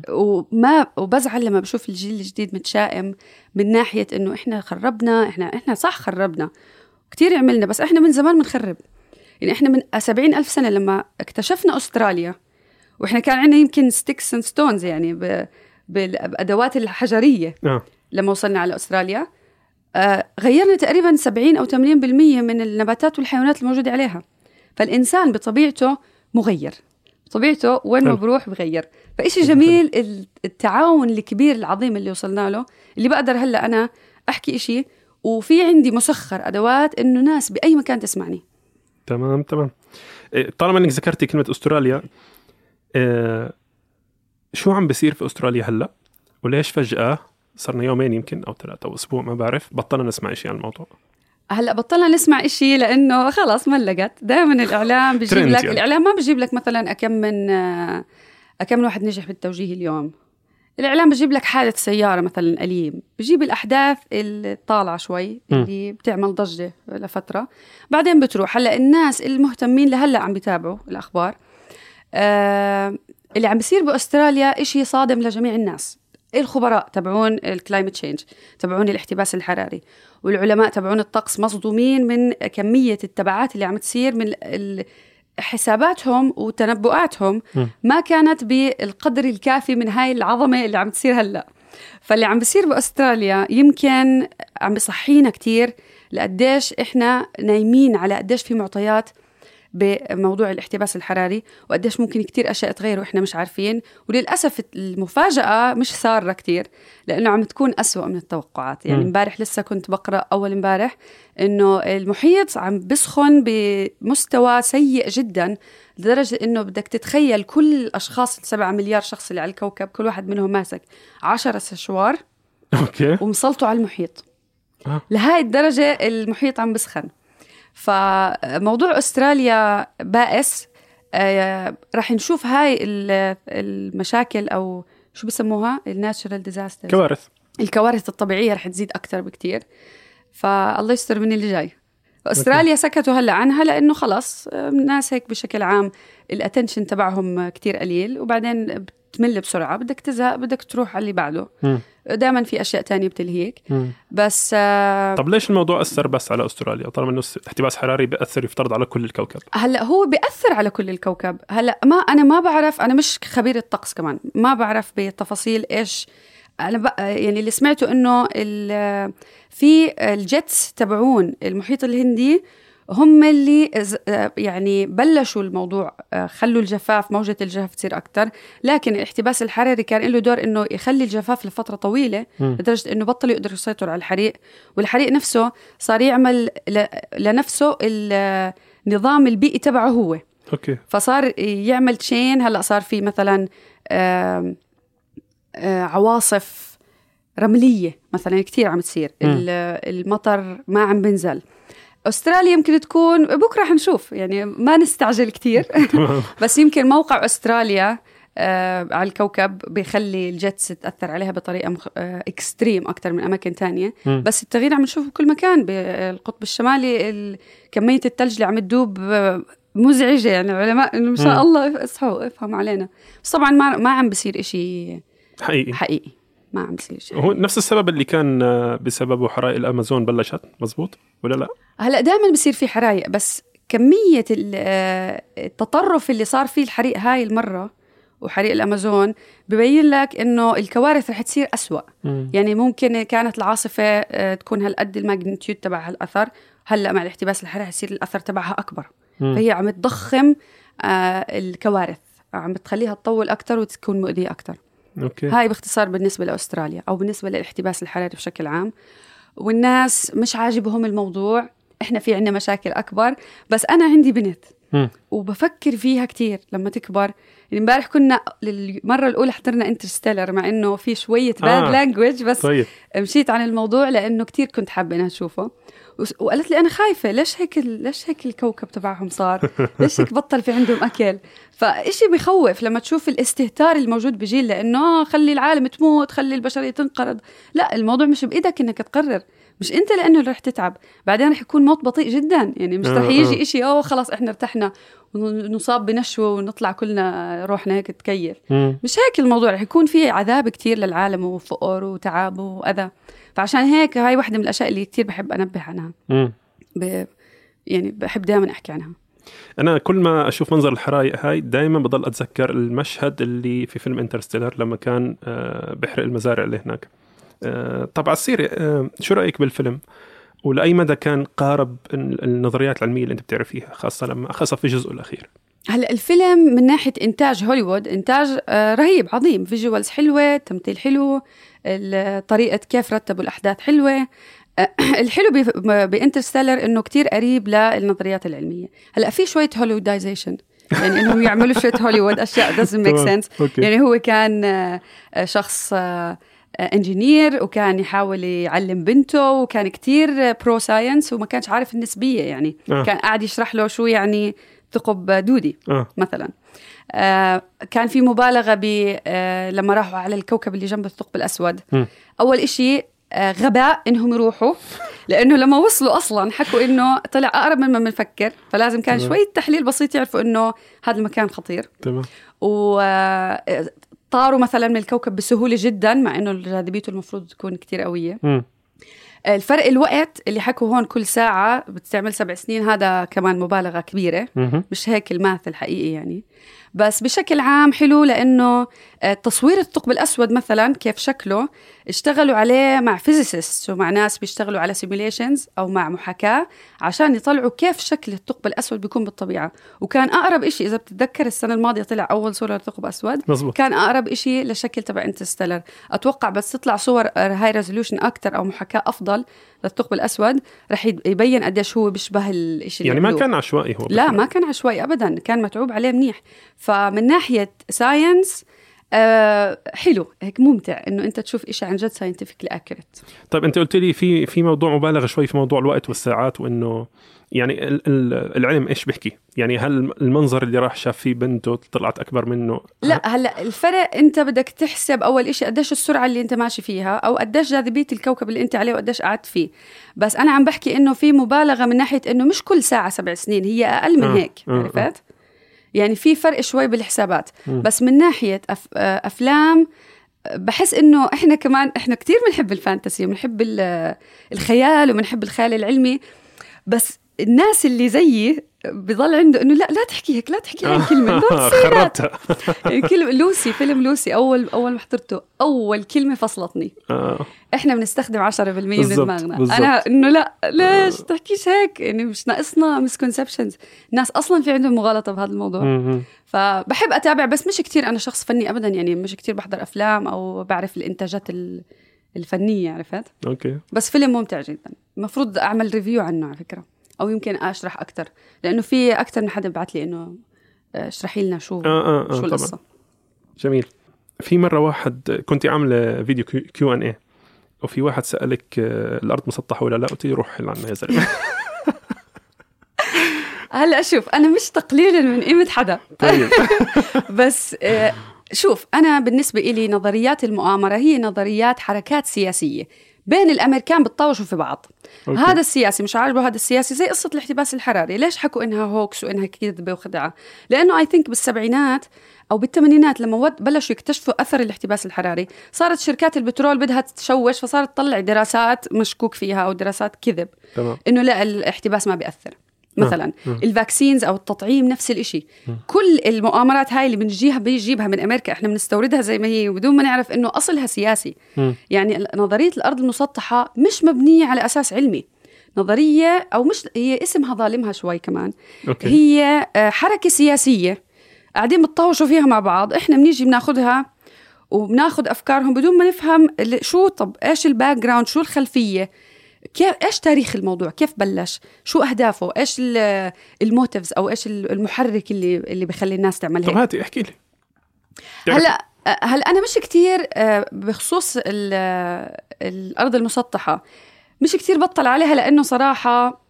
وما وبزعل لما بشوف الجيل الجديد متشائم من ناحية إنه إحنا خربنا إحنا إحنا صح خربنا. كثير عملنا بس إحنا من زمان بنخرب يعني إحنا من سبعين ألف سنة لما اكتشفنا أستراليا وإحنا كان عندنا يمكن sticks and stones يعني ب... بالأدوات الحجرية. آه. لما وصلنا على أستراليا آه غيرنا تقريبا 70 أو 80% من النباتات والحيوانات الموجودة عليها. فالإنسان بطبيعته مغير. بطبيعته وين ما. بروح بغير. فإشي جميل ال- التعاون الكبير العظيم اللي وصلنا له اللي بقدر هلأ أنا أحكي إشي وفي عندي مسخر أدوات إنه ناس بأي مكان تسمعني. تمام تمام. إيه، طالما إنك ذكرتي كلمة أستراليا إيه، شو عم بصير في أستراليا هلأ؟ وليش فجأة صرنا يومين يمكن أو ثلاثة أو أسبوع ما بعرف. بطلنا نسمع شيء عن الموضوع. هلأ بطلنا نسمع إشي لأنه خلص ملقت دائما الإعلام بيجيب ترند لك يعني. الإعلام ما بيجيب لك مثلا كم من كم من واحد نجح بالتوجيه اليوم. الإعلام بيجيب لك حادث سيارة مثلا أليم. بيجيب الأحداث الطالعه شوي م. اللي بتعمل ضجة لفترة. بعدين بتروح. هلأ الناس المهتمين لهلأ عم بيتابعوا الأخبار آه اللي عم بيصير بأستراليا إشي صادم لجميع الناس. الخبراء تبعون ال climate change تبعون الاحتباس الحراري والعلماء تبعون الطقس مصدومين من كمية التبعات اللي عم تصير من حساباتهم وتنبؤاتهم م. ما كانت بالقدر الكافي من هاي العظمة اللي عم تصير هلأ فاللي عم بيصير بأستراليا يمكن عم بصحينا كتير لقديش إحنا نايمين على قديش في معطيات بموضوع الاحتباس الحراري وقديش ممكن كتير أشياء تغير وإحنا مش عارفين. وللأسف المفاجأة مش سارة كتير لأنه عم تكون أسوأ من التوقعات. يعني. امبارح لسه كنت بقرأ أول امبارح إنه المحيط عم بسخن بمستوى سيء جدا لدرجة إنه بدك تتخيل كل الأشخاص السبعة مليار شخص اللي على الكوكب كل واحد منهم ماسك عشرة سشوار أوكي. ومسلطوا على المحيط. آه. لهاي الدرجة المحيط عم بسخن. فموضوع أستراليا بائس آه رح نشوف هاي ال- المشاكل أو شو بسموها؟ ال natural disaster كوارث. الكوارث الطبيعية رح تزيد أكتر بكتير. فالله يستر من اللي جاي. أستراليا سكتوا هلأ عنها لأنه خلص آه، الناس هيك بشكل عام ال attention تبعهم كتير قليل. وبعدين بتمل بسرعة بدك تزهق بدك تروح على اللي بعده. دائما في أشياء تانية بتلهيك. مم. بس آه، طب ليش الموضوع أثر بس على أستراليا؟ طالما إنه الاحتباس الحراري بيأثر يفترض على كل الكوكب. هلأ هو بيأثر على كل الكوكب. هلأ ما أنا ما بعرف أنا مش خبيره طقس كمان. ما بعرف بتفاصيل إيش. أنا بقى يعني اللي سمعته إنه ال- في الجيتس تبعون المحيط الهندي هم اللي ز- يعني بلشوا الموضوع خلوا الجفاف موجة الجفاف تصير أكتر. لكن الاحتباس الحراري كان له دور إنه يخلي الجفاف لفترة طويلة. لدرجة إنه بطل يقدر يسيطر على الحريق. والحريق نفسه صار يعمل لنفسه النظام البيئي تبعه هو. أوكي. فصار يعمل chain هلأ صار في مثلا آه، عواصف رملية مثلا كثير عم تصير. المطر ما عم بنزل. أستراليا يمكن تكون بكرة حنشوف يعني ما نستعجل كثير بس يمكن موقع أستراليا آه على الكوكب بيخلي ال jets تاثر عليها بطريقة مخ... آه extreme أكثر من أماكن تانية. مم. بس التغيير عم نشوفه بكل مكان بالقطب الشمالي ال- كمية الثلج اللي عم تدوب آه، مزعجة. يعني العلماء ان شاء. الله اصحوا افهم علينا. بس طبعا ما ما عم بصير إشي حقيقي. حقيقي. ما عم بصير شيء. هو نفس السبب اللي كان آه، بسببه حرائق الأمازون بلشت مزبوط؟ ولا لا؟ هلا دائما بصير في حرايق بس كمية ال- آه، التطرف اللي صار فيه الحريق هاي المرة وحريق الأمازون ببين لك إنه الكوارث رح تصير أسوأ. مم. يعني ممكن كانت العاصفة آه، تكون هالقد الماجنتيود تبع هالأثر هلا مع الاحتباس الحراري يصير الأثر تبعها أكبر. مم. فهي عم تضخم آه، الكوارث عم تخليها تطول أكتر وتكون مؤذية أكتر. أوكي. هاي باختصار بالنسبة لأستراليا أو بالنسبة للاحتباس الحراري بشكل عام. والناس مش عاجبهم الموضوع. إحنا في عنا مشاكل أكبر. بس أنا عندي بنت. وبفكر فيها كتير لما تكبر. يعني امبارح كنا للمرة الأولى حضرنا انترستيلر مع إنه في شوية bad آه. language بس طيب. مشيت عن الموضوع لأنه كتير كنت حابة إنها تشوفه وس- وقالت لي أنا خايفة ليش هيك ليش هيك الكوكب تبعهم صار؟ ليش هيك بطل في عندهم أكل؟ فإشي بخوف لما تشوف الاستهتار الموجود بجيل لأنه آه خلي العالم تموت خلي البشرية تنقرض. لا الموضوع مش بإيدك إنك تقرر. مش انت لأنه اللي رح تتعب. بعدين رح يكون موت بطيء جدا. يعني مش آه، رح آه. يجي إشي أوه خلاص إحنا ارتحنا ونصاب بنشوة ونطلع كلنا روحنا هيك تكيف. مش هيك الموضوع رح يكون في عذاب كتير للعالم وفقر وتعب وأذى. فعشان هيك هاي واحدة من الأشياء اللي كتير بحب أنبه عنها. ب... يعني بحب دائما أحكي عنها. أنا كل ما أشوف منظر الحرايق هاي دائما بضل أتذكر المشهد اللي في فيلم انترستيلر لما كان آه، بيحرق المزارع اللي هناك. آه، طب على السيرة آه، شو رأيك بالفيلم؟ ولأي مدى كان قارب ال- النظريات العلمية اللي أنت بتعرفيها خاصة لما خاصة في جزءه الأخير؟ هلأ الفيلم من ناحية إنتاج هوليوود إنتاج آه، رهيب عظيم. visuals حلوة تمثيل حلو طريقة كيف رتبوا الأحداث حلوة. آه، الحلو ب Interstellar إنه كتير قريب للنظريات العلمية. هلأ في شوية Hollywoodization يعني انهم يعملوا شوية هوليوود أشياء doesn't make sense. يعني هو كان آه، آه، شخص engineer وكان يحاول يعلم بنته وكان كتير pro science وما كانش عارف النسبية يعني آه. كان قاعد يشرح له شو يعني ثقب دودي آه مثلا آه كان في مبالغة ب آه لما راحوا على الكوكب اللي جنب الثقب الأسود مم. أول إشي آه غباء إنهم يروحوا لأنه لما وصلوا أصلا حكوا إنه طلع أقرب مما بنفكر فلازم كان تمام. شوية تحليل بسيط يعرفوا إنه هذا المكان خطير تمام وطاروا مثلا من الكوكب بسهولة جدا مع إنه جاذبيته المفروض تكون كتير قوية مم. الفرق الوقت اللي حكوا هون كل ساعة بتستعمل سبع سنين هذا كمان مبالغة كبيرة. مش هيك ال math الحقيقي يعني بس بشكل عام حلو لأنه آه، تصوير الثقب الأسود مثلا كيف شكله اشتغلوا عليه مع physicist ومع ناس بيشتغلوا على simulations أو مع محاكاة عشان يطلعوا كيف شكل الثقب الأسود بيكون بالطبيعة. وكان أقرب إشي إذا بتتذكر السنة الماضية طلع أول صورة لثقب أسود مزبوط كان أقرب إشي للشكل تبع Interstellar أتوقع بس تطلع صور high resolution أكثر أو محاكاة أفضل للثقب الأسود رح يبين قديش هو بيشبه الشيء يعني ما كان عشوائي هو لا. ما كان عشوائي ابدا كان متعوب عليه منيح. فمن ناحية science آه حلو هيك ممتع إنه أنت تشوف إشي عن جد scientifically accurate طيب أنت قلت لي في في موضوع مبالغة شوي في موضوع الوقت والساعات وإنه يعني ال- ال- العلم إيش بيحكي؟ يعني هل المنظر اللي راح شاف فيه بنته طلعت أكبر منه؟ لا هلأ الفرق أنت بدك تحسب أول إشي قديش السرعة اللي أنت ماشي فيها أو قديش جاذبية الكوكب اللي أنت عليه وقديش قعدت فيه بس أنا عم بحكي إنه في مبالغة من ناحية إنه مش كل ساعة سبع سنين هي أقل من آه، هيك آه، آه. يعني في فرق شوي بالحسابات مم. بس من ناحية أف... آه، أفلام بحس إنه إحنا كمان إحنا كتير بنحب ال fantasy وبنحب ال- الخيال وبنحب الخيال العلمي بس الناس اللي زيي بضل عنده إنه لا لا تحكي هيك لا تحكي هاي الكلمة لا خربتها. لوسي فيلم لوسي أول أول ما حضرته أول كلمة فصلتني. آه. إحنا بنستخدم 10% من دماغنا. أنا إنه لا ليش تحكيش هيك؟ يعني مش ناقصنا misconceptions الناس أصلا في عندهم مغالطة بهذا الموضوع. فبحب أتابع بس مش كتير أنا شخص فني أبدا يعني مش كتير بحضر أفلام أو بعرف الإنتاجات ال- الفنية عرفت؟ okay. بس فيلم ممتع جدا. المفروض أعمل review عنه على فكرة. أو يمكن أشرح أكتر. لأنه في أكتر من حدا بعت لي إنه آه، اشرحي لنا شو آه آه, آه شو طبعا. القصة. جميل. في مرة واحد كنت عاملة فيديو Q and A وفي واحد سألك آه، الأرض مسطحة ولا لا؟ قلت لي روح حل عنا يا زلمة. هلا شوف أنا مش تقليلا من قيمة حدا. طيب. بس آه، شوف أنا بالنسبة إلي نظريات المؤامرة هي نظريات حركات سياسية. بين الأمريكان بتطاوشوا في بعض. okay. هذا السياسي مش عاجبه هذا السياسي زي قصة الاحتباس الحراري. ليش حكوا إنها hoax وإنها كذبه وخدعه لأنه I think بالسبعينات أو بالثمانينات لما بلشوا يكتشفوا أثر الاحتباس الحراري. صارت شركات البترول بدها تشوش فصارت تطلع دراسات مشكوك فيها أو دراسات كذب تمام. إنه لا الاحتباس ما بيأثر. مثلا. آه. ال vaccines أو التطعيم نفس الإشي. كل المؤامرات هاي اللي بنجيها بيجيبها من أمريكا. إحنا بنستوردها زي ما هي بدون ما نعرف إنه أصلها سياسي. يعني نظرية الأرض المسطحة مش مبنية على أساس علمي. نظرية أو مش هي اسمها ظالمها شوي كمان. okay. هي آه، حركة سياسية. قاعدين بتطاوشوا فيها مع بعض. إحنا بنيجي بناخذها وبناخذ أفكارهم بدون ما نفهم شو طب إيش ال background شو الخلفية؟ كيف إيش تاريخ الموضوع؟ كيف بلش؟ شو أهدافه؟ إيش ال- motives أو إيش المحرك اللي اللي بخلي الناس تعمل طب هيك هاتي احكي لي. تعرف- هلا هلا أنا مش كتير آه، بخصوص ال- الأرض المسطحة مش كتير بطل عليها لأنه صراحة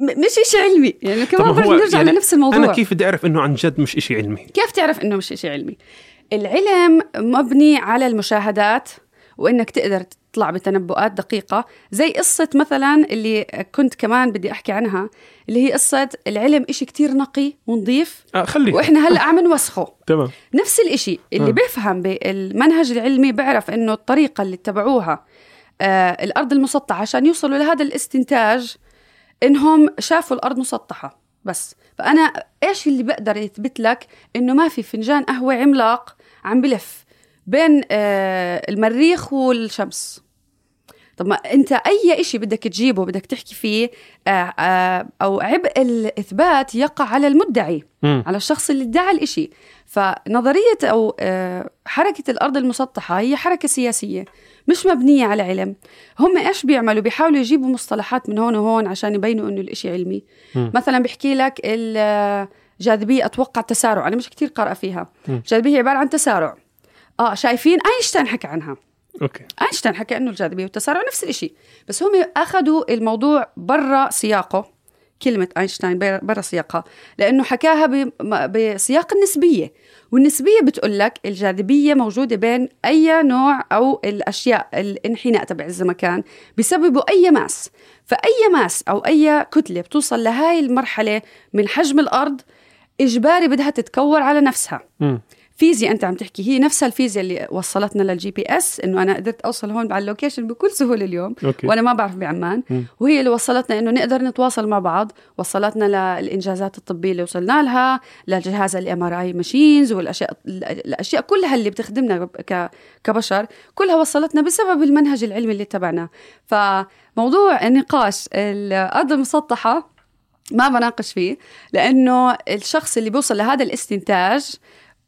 مش إشي علمي. يعني كمان طب برجع هو نرجع يعني لنفس الموضوع. أنا كيف بدي أعرف إنه عن جد مش إشي علمي؟ كيف تعرف إنه مش إشي علمي؟ العلم مبني على المشاهدات وإنك تقدر تطلع بتنبؤات دقيقة زي قصة مثلا اللي كنت كمان بدي أحكي عنها اللي هي قصة العلم إشي كتير نقي ونظيف آه خلي وإحنا هلأ عم نوسخه. تمام. نفس الإشي اللي آه. بيفهم بالمنهج العلمي بيعرف إنه الطريقة اللي اتبعوها آه الأرض المسطحة عشان يوصلوا لهذا الاستنتاج إنهم شافوا الأرض مسطحة بس. فأنا إيش اللي بقدر يثبت لك إنه ما في فنجان قهوة عملاق عم بلف؟ بين آه المريخ والشمس. طب ما انت اي إشي بدك تجيبه بدك تحكي فيه آه آه أو عبء الاثبات يقع على المدعي مم. على الشخص اللي ادعى الإشي. فنظرية أو آه، حركة الأرض المسطحة هي حركة سياسية مش مبنية على علم. هم إيش بيعملوا؟ بيحاولوا يجيبوا مصطلحات من هون وهون عشان يبينوا إنه الإشي علمي. مم. مثلا بحكي لك الجاذبية أتوقع تسارع أنا مش كتير قارئة فيها. مم. الجاذبية عبارة عن تسارع. آه شايفين أينشتاين حكى عنها. okay. أينشتاين حكى إنه الجاذبية والتسارع نفس الشيء بس هم أخذوا الموضوع برا سياقه كلمة أينشتاين برا سياقها لأنه حكاها م- بسياق النسبية. والنسبية بتقول لك الجاذبية موجودة بين أي نوع أو الأشياء الانحناء تبع الزمكان بسببوا أي mass. فأي mass أو أي كتلة بتوصل لهاي المرحلة من حجم الأرض إجباري بدها تتكور على نفسها. مم. فيزياء أنت عم تحكي هي نفسها الفيزياء اللي وصلتنا لل GPS إنه أنا قدرت أوصل هون على ال location بكل سهولة اليوم okay. وأنا ما بعرف بعمان. وهي اللي وصلتنا إنه نقدر نتواصل مع بعض. وصلتنا للإنجازات الطبية اللي وصلنا لها لجهاز ال MRI machines والأشياء الأشياء كلها اللي بتخدمنا ك- كبشر كلها وصلتنا بسبب المنهج العلمي اللي اتبعناه فموضوع النقاش الأرض المسطحة ما بناقش فيه لأنه الشخص اللي بيوصل لهذا الاستنتاج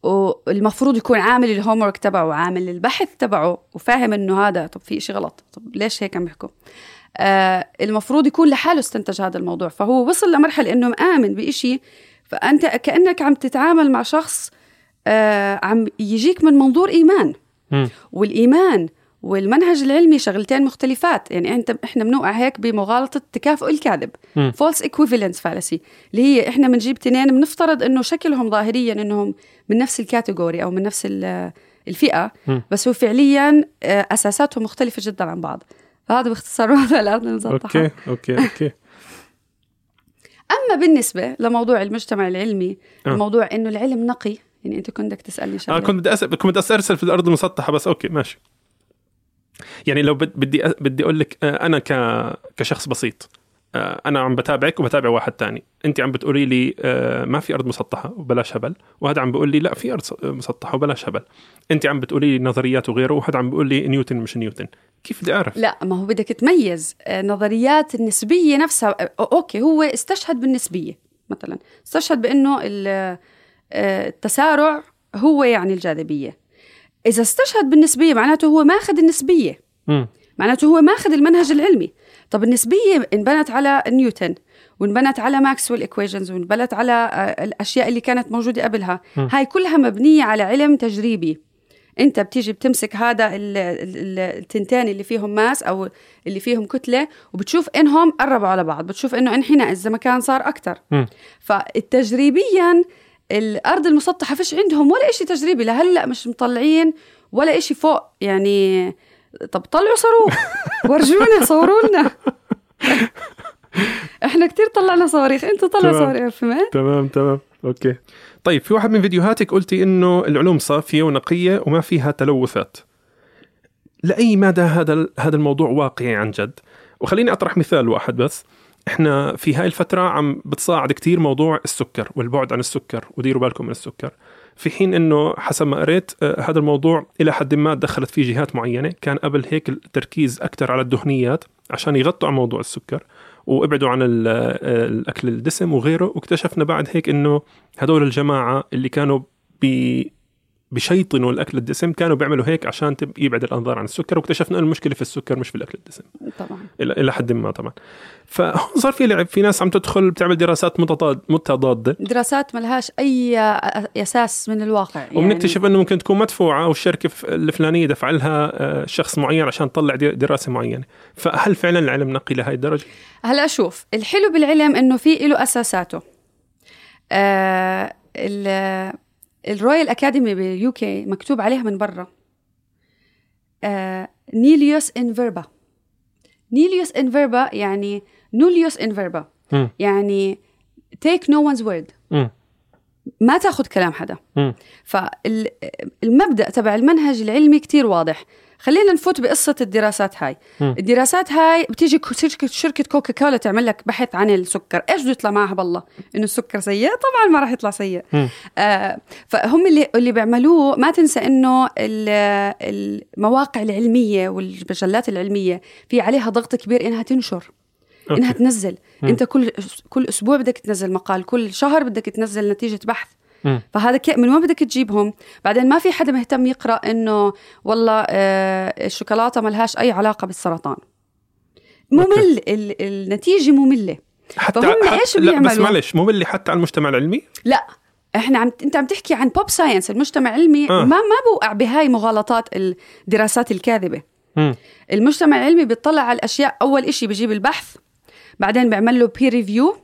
والمفروض يكون عامل ال homework تبعه وعامل البحث تبعه وفاهم إنه هذا طب في شيء غلط. طب ليش هيك عم يحكوا؟ آه المفروض يكون لحاله استنتج هذا الموضوع. فهو وصل لمرحلة إنه مآمن بإشي فأنت كأنك عم تتعامل مع شخص آه عم يجيك من منظور إيمان. مم. والإيمان والمنهج العلمي شغلتين مختلفات. يعني أنت إحنا بنوقع هيك بمغالطة تكافؤ الكاذب. false equivalence fallacy اللي هي إحنا بنجيب تنين بنفترض إنه شكلهم ظاهريا إنهم من نفس ال category أو من نفس ال- الفئة. مم. بس هو فعليا آه، أساساتهم مختلفة جدا عن بعض. فهذا باختصار وضع الأرض المسطحه أوكي أوكي أوكي. أما بالنسبة لموضوع المجتمع العلمي آه. الموضوع إنه العلم نقي. يعني أنت كنت بدك تسألني شغلة. كنت بدي أسأل كنت بدي استرسل في الأرض المسطحة بس okay ماشي. يعني لو بد- بدي بدي أقول لك آه، أنا كشخص بسيط آه، أنا عم بتابعك وبتابع واحد تاني. أنت عم بتقولي لي آه، ما في أرض مسطحة وبلاش هبل وهذا عم بيقول لي لا في أرض مسطحة وبلاش هبل. أنت عم بتقولي لي نظريات وغيره وهذا عم بيقول لي نيوتن مش نيوتن. كيف بدي أعرف؟ لا ما هو بدك تميز نظريات النسبية نفسها. okay هو استشهد بالنسبية مثلا استشهد آه، التسارع هو يعني الجاذبية. إذا استشهد بالنسبية معناته هو ماخذ النسبية مم. معناته هو ماخذ المنهج العلمي طب النسبية انبنت على نيوتن وانبنت على ماكسويل equations وانبنت على آه، الأشياء اللي كانت موجودة قبلها م. هاي كلها مبنية على علم تجريبي أنت بتيجي بتمسك هذا ال- ال- ال- التنتين اللي فيهم ماس أو اللي فيهم كتلة وبتشوف إنهم قربوا على بعض بتشوف إنه إنحناء الزمكان صار أكثر. فالتجريبيا الأرض المسطحة فيش عندهم ولا إشي تجريبي لهلا مش مطلعين ولا إشي فوق يعني طب طلعوا صاروخ ورجونا صوروا لنا إحنا كتير طلعنا صواريخ إنتوا طلعوا. صواريخ فهمت؟ تمام تمام. أوكي. طيب في واحد من فيديوهاتك قلتي إنه العلوم صافية ونقية وما فيها تلوثات. لأي مدى هذا هذا الموضوع واقعي عن جد؟ وخليني أطرح مثال واحد بس. إحنا في هاي الفترة عم بتصاعد كتير موضوع السكر والبعد عن السكر وديروا بالكم من السكر. في حين إنه حسب ما قريت آه، هذا الموضوع إلى حد ما دخلت فيه جهات معينة. كان قبل هيك التركيز أكثر على الدهنيات عشان يغطوا عن موضوع السكر وابعدوا عن آه، الأكل الدسم وغيره. واكتشفنا بعد هيك إنه هدول الجماعة اللي كانوا بشيطنوا الأكل الدسم كانوا بيعملوا هيك عشان يبعد الأنظار عن السكر واكتشفنا إنه المشكلة في السكر مش في الأكل الدسم. طبعا. إلى حد ما طبعا. فهون صار في لعب في ناس عم تدخل بتعمل دراسات متضاد متضادة. دراسات ملهاش أي أساس من الواقع. يعني وبنكتشف إنه ممكن تكون مدفوعة والشركة ف- الفلانية دفع لها آه، شخص معين عشان تطلع دراسة معينة. فهل فعلا العلم نقي لهي الدرجة؟ هلأ شوف الحلو بالعلم إنه في له أساساته. آه ال- Royal Academy بال UK مكتوب عليها من برا آه nullius in verba nullius in verba يعني nullius in verba مم. يعني take no one's word. ما تاخذ كلام حدا. مم. فالمبدا تبع المنهج العلمي كتير واضح. خلينا نفوت بقصة الدراسات هاي. مم. الدراسات هاي بتيجي شركة, شركة كوكا كولا تعمل لك بحث عن السكر. إيش بده يطلع معها بالله؟ إنه السكر سيء؟ طبعا ما راح يطلع سيء. آه فهم اللي اللي بيعملوه ما تنسى إنه ال- المواقع العلمية والمجلات العلمية في عليها ضغط كبير إنها تنشر. okay. انها تنزل مم. أنت كل كل أسبوع بدك تنزل مقال كل شهر بدك تنزل نتيجة بحث مم. فهذا كي من وين بدك تجيبهم بعدين ما في حدا مهتم يقرأ إنه والله آه الشوكولاتة ما لهاش أي علاقة بالسرطان ممل ال- النتيجة مملة حتى فهم حت- إيش لا بس؟ معلش اللي حتى على المجتمع العلمي لا إحنا عم أنت عم تحكي عن pop science المجتمع العلمي آه. ما ما بوقع بهاي مغالطات الدراسات الكاذبة مم. المجتمع العلمي بيطلع على الأشياء أول إشي بيجيب البحث بعدين بيعمل له peer review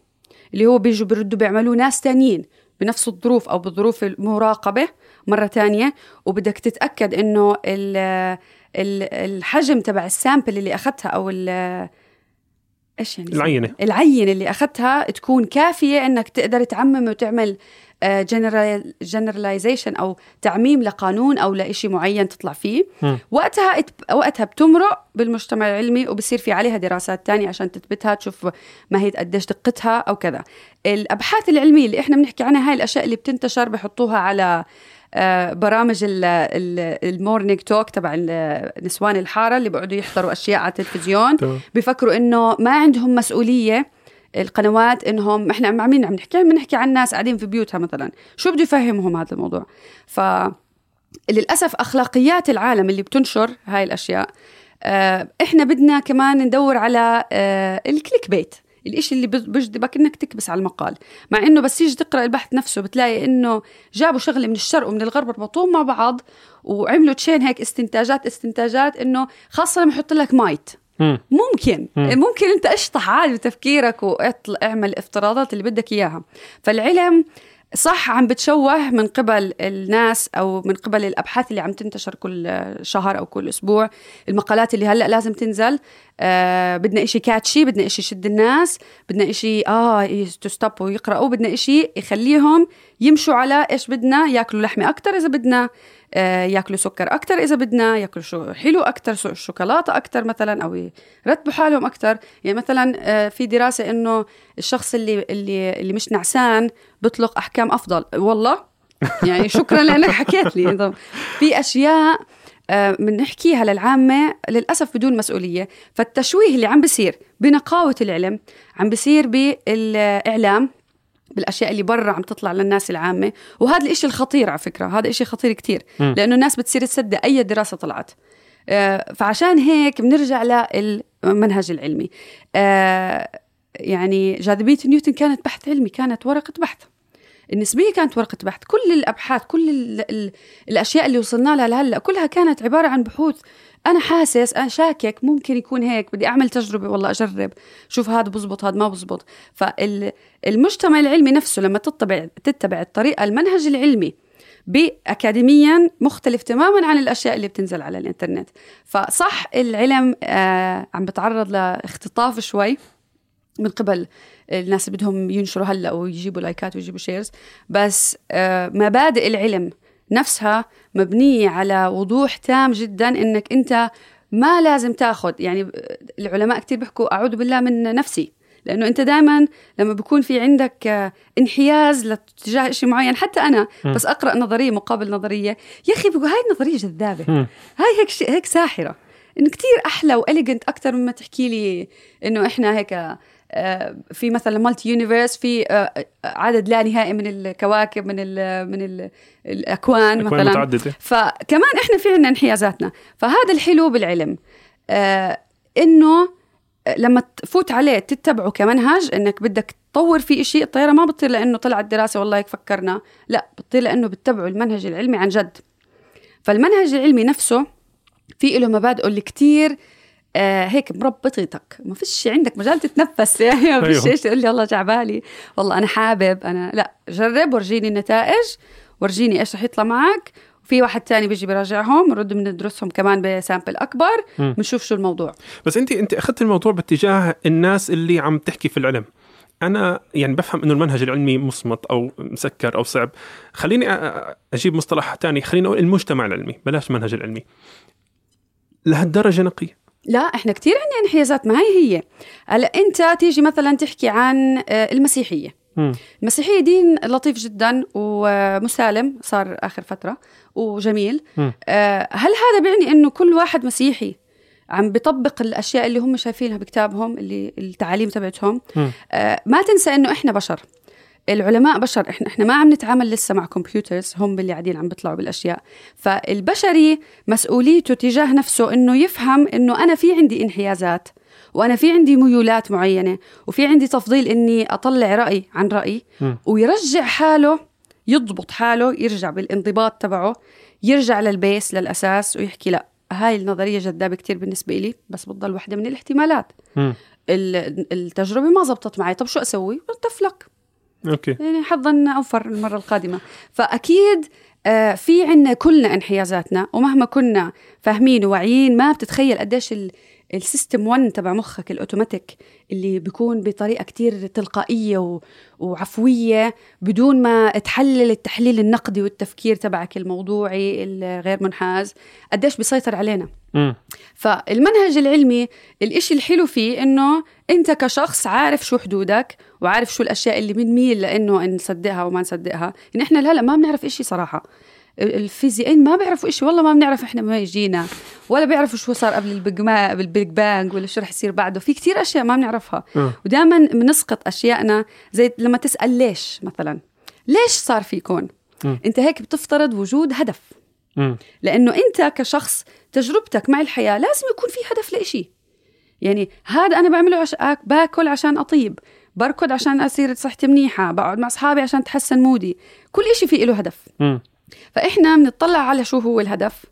اللي هو بيجوا بيردوا بيعملوه ناس تانيين بنفس الظروف أو بظروف المراقبة مرة تانية وبدك تتأكد إنه ال- ال- الحجم تبع ال sample اللي أخذتها أو ال- إيش يعني؟ العينة. العينة اللي أخذتها تكون كافية إنك تقدر تعمم وتعمل generalization أو تعميم لقانون أو لإشي معين تطلع فيه مم. وقتها وقتها بتمرق بالمجتمع العلمي وبصير في عليها دراسات تانية عشان تثبتها تشوف ما هي قديش دقتها أو كذا الأبحاث العلمية اللي إحنا بنحكي عنها هاي الأشياء اللي بتنتشر بحطوها على آه، برامج ال- ال- ال morning talk تبع نسوان الحارة اللي بيقعدوا يحضروا أشياء على التلفزيون تمام. بيفكروا إنه ما عندهم مسؤولية القنوات إنهم إحنا مع مين عم نحكي عم نحكي عن ناس قاعدين في بيوتها مثلا. شو بده يفهمهم هذا الموضوع؟ ف للأسف أخلاقيات العالم اللي بتنشر هاي الأشياء آه، إحنا بدنا كمان ندور على آه، ال clickbait الإشي اللي بج- بجذبك إنك تكبس على المقال. مع إنه بس تيجي تقرأ البحث نفسه بتلاقي إنه جابوا شغلة من الشرق ومن الغرب ربطوهم مع بعض وعملوا chain هيك استنتاجات استنتاجات إنه خاصة لما يحط لك might. ممكن. مم. ممكن أنت أشطح عادي بتفكيرك واعمل الافتراضات اللي بدك إياها. فالعلم صح عم بتشوه من قبل الناس أو من قبل الأبحاث اللي عم تنتشر كل شهر أو كل أسبوع. المقالات اللي هلأ لازم تنزل. آه بدنا إشي كاتشي بدنا إشي يشد الناس بدنا إشي آه تستوب ويقرأوا بدنا إشي يخليهم يمشوا على إيش بدنا ياكلوا لحمة أكثر إذا بدنا آه ياكلوا سكر أكثر إذا بدنا ياكلوا شو حلو أكثر شو- شوكولاتة أكثر مثلا أو يرتبوا حالهم أكثر يعني مثلا آه في دراسة إنه الشخص اللي اللي اللي مش نعسان بيطلق أحكام أفضل. والله؟ يعني شكرا لأنك حكيت لي. إنه في أشياء آه، بنحكيها للعامة للأسف بدون مسؤولية. فالتشويه اللي عم بصير بنقاوة العلم عم بصير بالإعلام بالأشياء اللي برا عم تطلع للناس العامة. وهذا الإشي الخطير على فكرة هذا إشي خطير كتير مم. لأنه الناس بتصير تصدق أي دراسة طلعت. آه، فعشان هيك بنرجع للمنهج العلمي. آه، يعني جاذبية نيوتن كانت بحث علمي كانت ورقة بحث. النسبية كانت ورقة بحث. كل الأبحاث كل ال ال الأشياء اللي وصلنا لها لهلأ كلها كانت عبارة عن بحوث. أنا حاسس أنا شاكك ممكن يكون هيك بدي أعمل تجربة والله أجرب. شوف هذا بزبط هذا ما بزبط. فالمجتمع العلمي نفسه لما تتبع تتبع الطريقة المنهج العلمي باكاديميا مختلف تماما عن الأشياء اللي بتنزل على الإنترنت. فصح العلم آه عم بتعرض لاختطاف شوي من قبل الناس اللي بدهم ينشروا هلا ويجيبوا likeات ويجيبوا shares بس آه مبادئ العلم نفسها مبنية على وضوح تام جدا إنك أنت ما لازم تاخذ يعني العلماء كتير بيحكوا أعوذ بالله من نفسي. لأنه أنت دائما لما بيكون في عندك آه، انحياز لاتجاه شيء معين حتى أنا م. بس أقرأ نظرية مقابل نظرية. يا أخي بقول هاي النظرية جذابة. هاي هيك شيء هيك ساحرة. إنه كتير أحلى و elegant أكثر مما تحكي لي إنه إحنا هيك آه، في مثلا multi universe في آه، عدد لا نهائي من الكواكب من ال من ال الأكوان مثلا. متعددة. فكمان إحنا في عندنا انحيازاتنا. فهذا الحلو بالعلم آه إنه لما تفوت عليه تتبعه كمنهج إنك بدك تطور فيه شيء الطيارة ما بتطير لأنه طلعت دراسة والله هيك فكرنا لا بتطير لأنه بتتبعوا المنهج العلمي عن جد. فالمنهج العلمي نفسه في له مبادئه اللي كتير آه هيك مربطتك ما فيش عندك مجال تتنفس. يعني ما فيش أيوه. إيش تقول لي والله جعبالي. والله أنا حابب أنا لا جرب ورجيني النتائج ورجيني إيش رح يطلع معك. في واحد تاني بيجي براجعهم بنرد بندرسهم كمان بسامبل أكبر. بنشوف شو الموضوع. بس أنت أنت أخذت الموضوع باتجاه الناس اللي عم تحكي في العلم. أنا يعني بفهم إنه المنهج العلمي مصمت أو مسكر أو صعب. خليني أجيب مصطلح تاني. خليني أقول المجتمع العلمي. بلاش المنهج العلمي. لهالدرجة نقي. لا إحنا كتير عندنا انحيازات ما هي هي هلا أنت تيجي مثلا تحكي عن آه، المسيحية مم. المسيحية دين لطيف جدا ومسالم صار آخر فترة وجميل مم. آه، هل هذا بيعني إنه كل واحد مسيحي عم بيطبق الأشياء اللي هم شايفينها بكتابهم اللي التعاليم تبعتهم. آه، ما تنسى إنه إحنا بشر العلماء بشر إحنا إحنا ما عم نتعامل لسه مع كمبيوترز هم اللي قاعدين عم بيطلعوا بالأشياء. فالبشري مسؤوليته تجاه نفسه إنه يفهم إنه أنا في عندي انحيازات وأنا في عندي ميولات معينة وفي عندي تفضيل إني أطلع رأي عن رأي. ويرجع حاله يضبط حاله يرجع بالانضباط تبعه يرجع للبيس للأساس ويحكي لا هاي النظرية جذابة كتير بالنسبة لي بس بتضل واحدة من الاحتمالات. ال- التجربة ما زبطت معي. طب شو أسوي؟ تفلك okay. يعني حظا أوفر المرة القادمة. فأكيد آه، في عنا كلنا انحيازاتنا ومهما كنا فاهمين وواعيين ما بتتخيل قديش ال system 1 تبع مخك الاوتوماتيك اللي بيكون بطريقة كتير تلقائية و- وعفوية بدون ما تحلل التحليل النقدي والتفكير تبعك الموضوعي الغير منحاز قديش بيسيطر علينا. مم. فالمنهج العلمي الإشي الحلو فيه إنه أنت كشخص عارف شو حدودك وعارف شو الأشياء اللي بنميل لإنه نصدقها وما نصدقها. إن إحنا هلا ما بنعرف إشي صراحة. الفيزيائيين ما بيعرفوا إشي والله ما بنعرف إحنا ما يجينا ولا بيعرفوا شو صار قبل ال big بال big bang ولا شو رح يصير بعده في كتير أشياء ما بنعرفها آه. ودائما بنسقط أشيائنا زي لما تسأل ليش مثلا ليش صار في كون. أنت هيك بتفترض وجود هدف مم. لأنه أنت كشخص تجربتك مع الحياة لازم يكون في هدف لإشي يعني هذا أنا بعمله عشان باكل عشان أطيب بركض عشان أصير صحتي منيحة بقعد مع أصحابي عشان تحسن مودي كل إشي فيه له هدف مم. فإحنا بنطلع على شو هو الهدف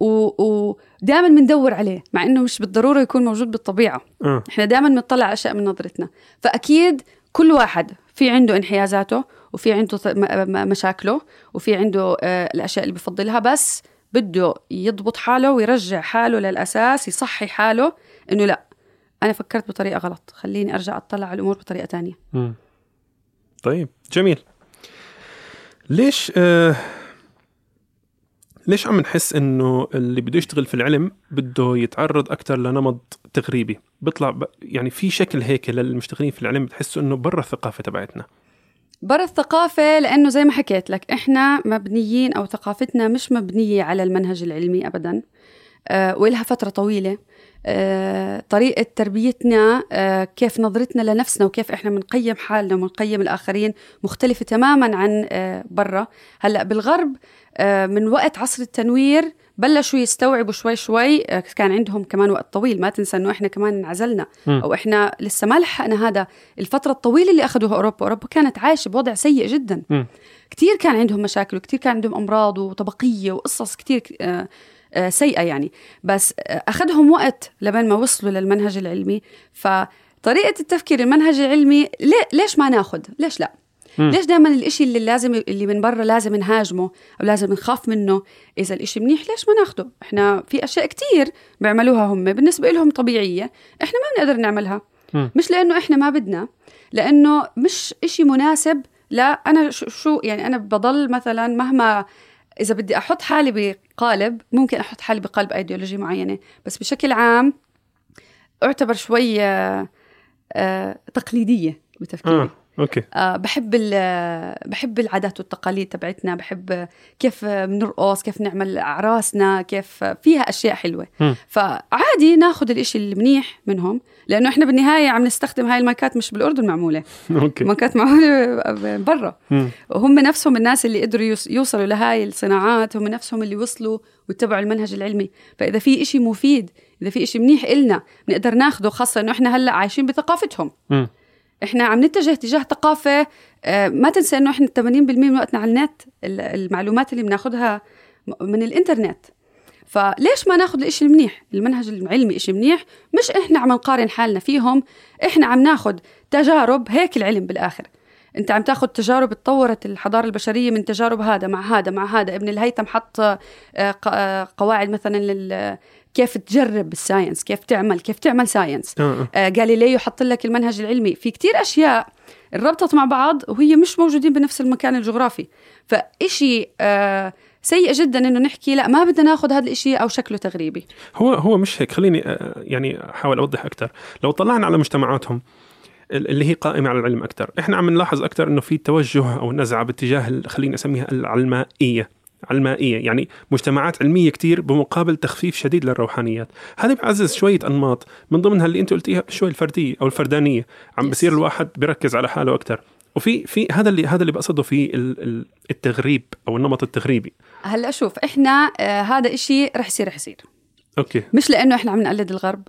ودائما بندور عليه مع إنه مش بالضرورة يكون موجود بالطبيعة آه. إحنا دائما بنطلع على أشياء من نظرتنا فأكيد كل واحد في عنده انحيازاته وفي عنده م- م- مشاكله وفي عنده آه، الأشياء اللي بفضلها بس بده يضبط حاله ويرجع حاله للأساس يصحي حاله إنه لا أنا فكرت بطريقة غلط خليني أرجع أطلع على الأمور بطريقة تانية مم. طيب جميل ليش آه ليش عم نحس إنه اللي بده يشتغل في العلم بده يتعرض أكثر لنمط تغريبي؟ بيطلع ب... يعني في شكل هيك للمشتغلين في العلم بتحسوا إنه برا الثقافة تبعتنا. برا الثقافة لأنه زي ما حكيت لك إحنا مبنيين أو ثقافتنا مش مبنية على المنهج العلمي أبدا آه وإلها فترة طويلة. طريقة تربيتنا آه كيف نظرتنا لنفسنا وكيف إحنا بنقيم حالنا وبنقيم الآخرين مختلفة تماما عن آه برا هلأ بالغرب آه من وقت عصر التنوير بلشوا يستوعبوا شوي شوي آه كان عندهم كمان وقت طويل ما تنسى إنه إحنا كمان انعزلنا. أو إحنا لسه ما لحقنا هذا الفترة الطويلة اللي أخذوها أوروبا أوروبا كانت عايشة بوضع سيء جدا. كثير كان عندهم مشاكل وكثير كان عندهم أمراض وطبقية وقصص كثير آه، آه، سيئة يعني. بس آه، أخذهم وقت لبين ما وصلوا للمنهج العلمي. فطريقة التفكير المنهج العلمي ليش ما ناخذ ليش لا؟ مم. ليش دائما الإشي اللي لازم اللي من برا لازم نهاجمه أو لازم نخاف منه؟ إذا الإشي منيح ليش ما ناخده؟ إحنا في أشياء كتير بيعملوها هم بالنسبة لهم طبيعية. إحنا ما بنقدر نعملها. مم. مش لأنه إحنا ما بدنا لأنه مش إشي مناسب لا أنا شو- شو يعني أنا بضل مثلا مهما إذا بدي أحط حالي بقالب ممكن أحط حالي بقالب ايديولوجي معينة بس بشكل عام أعتبر شوي آه، آه، تقليدية بتفكيري. آه. أوكي. آه بحب بحب العادات والتقاليد تبعتنا بحب كيف بنرقص كيف نعمل أعراسنا كيف فيها أشياء حلوة. مم. فعادي ناخذ الإشي المنيح منهم لأنه إحنا بالنهاية عم نستخدم هاي المايكات مش بالأردن معمولة. أوكي. مايكات معمولة برا. وهم نفسهم الناس اللي قدروا يوص- يوصلوا لهاي الصناعات هم نفسهم اللي وصلوا واتبعوا المنهج العلمي. فإذا في إشي مفيد إذا في إشي منيح إلنا بنقدر ناخده خاصة إنه إحنا هلأ عايشين بثقافتهم. مم. إحنا عم نتجه تجاه ثقافة آه، ما تنسى إنه إحنا 80% من وقتنا على النت ال- المعلومات اللي بناخذها من الإنترنت. فليش ما ناخذ الإشي المنيح؟ المنهج العلمي إشي منيح مش إحنا عم نقارن حالنا فيهم إحنا عم ناخذ تجارب هيك العلم بالآخر. أنت عم تاخذ تجارب تطورت الحضارة البشرية من تجارب هذا مع هذا مع هذا ابن الهيثم حط آه، آه، قواعد مثلا كيف تجرب بال science كيف تعمل كيف تعمل science. آه، آه. آه، جاليليو حط لك المنهج العلمي. في كتير أشياء ربطت مع بعض وهي مش موجودين بنفس المكان الجغرافي. فإشي آه، سيء جدا إنه نحكي لا ما بدنا ناخذ هذا الإشي أو شكله تغريبي. هو هو مش هيك. خليني آه، يعني أحاول أوضح أكثر لو طلعنا على مجتمعاتهم ال- اللي هي قائمة على العلم أكثر إحنا عم نلاحظ أكثر إنه في توجه أو نزعة باتجاه خليني أسميها العلمائية. علمائية يعني مجتمعات علمية كتير بمقابل تخفيف شديد للروحانيات. هذا بيعزز شوية أنماط من ضمنها اللي أنت قلتيها شوي الفردية أو الفردانية. عم. بصير الواحد بيركز على حاله أكثر وفي في هذا اللي هذا اللي بقصده في ال- ال- التغريب أو النمط التغريبي. هلأ شوف إحنا آه، هذا إشي رح يصير رح يصير. أوكي. مش لأنه إحنا عم نقلد الغرب.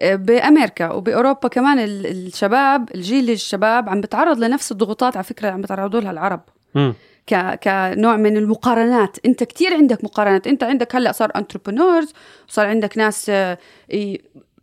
آه، بأمريكا وبأوروبا كمان ال- الشباب الجيل الشباب عم بتعرض لنفس الضغوطات على فكرة عم بتعرضوا لها العرب. مم. ك... كنوع من المقارنات. انت كتير عندك مقارنات. انت عندك هلا صار entrepreneurs صار عندك ناس آه،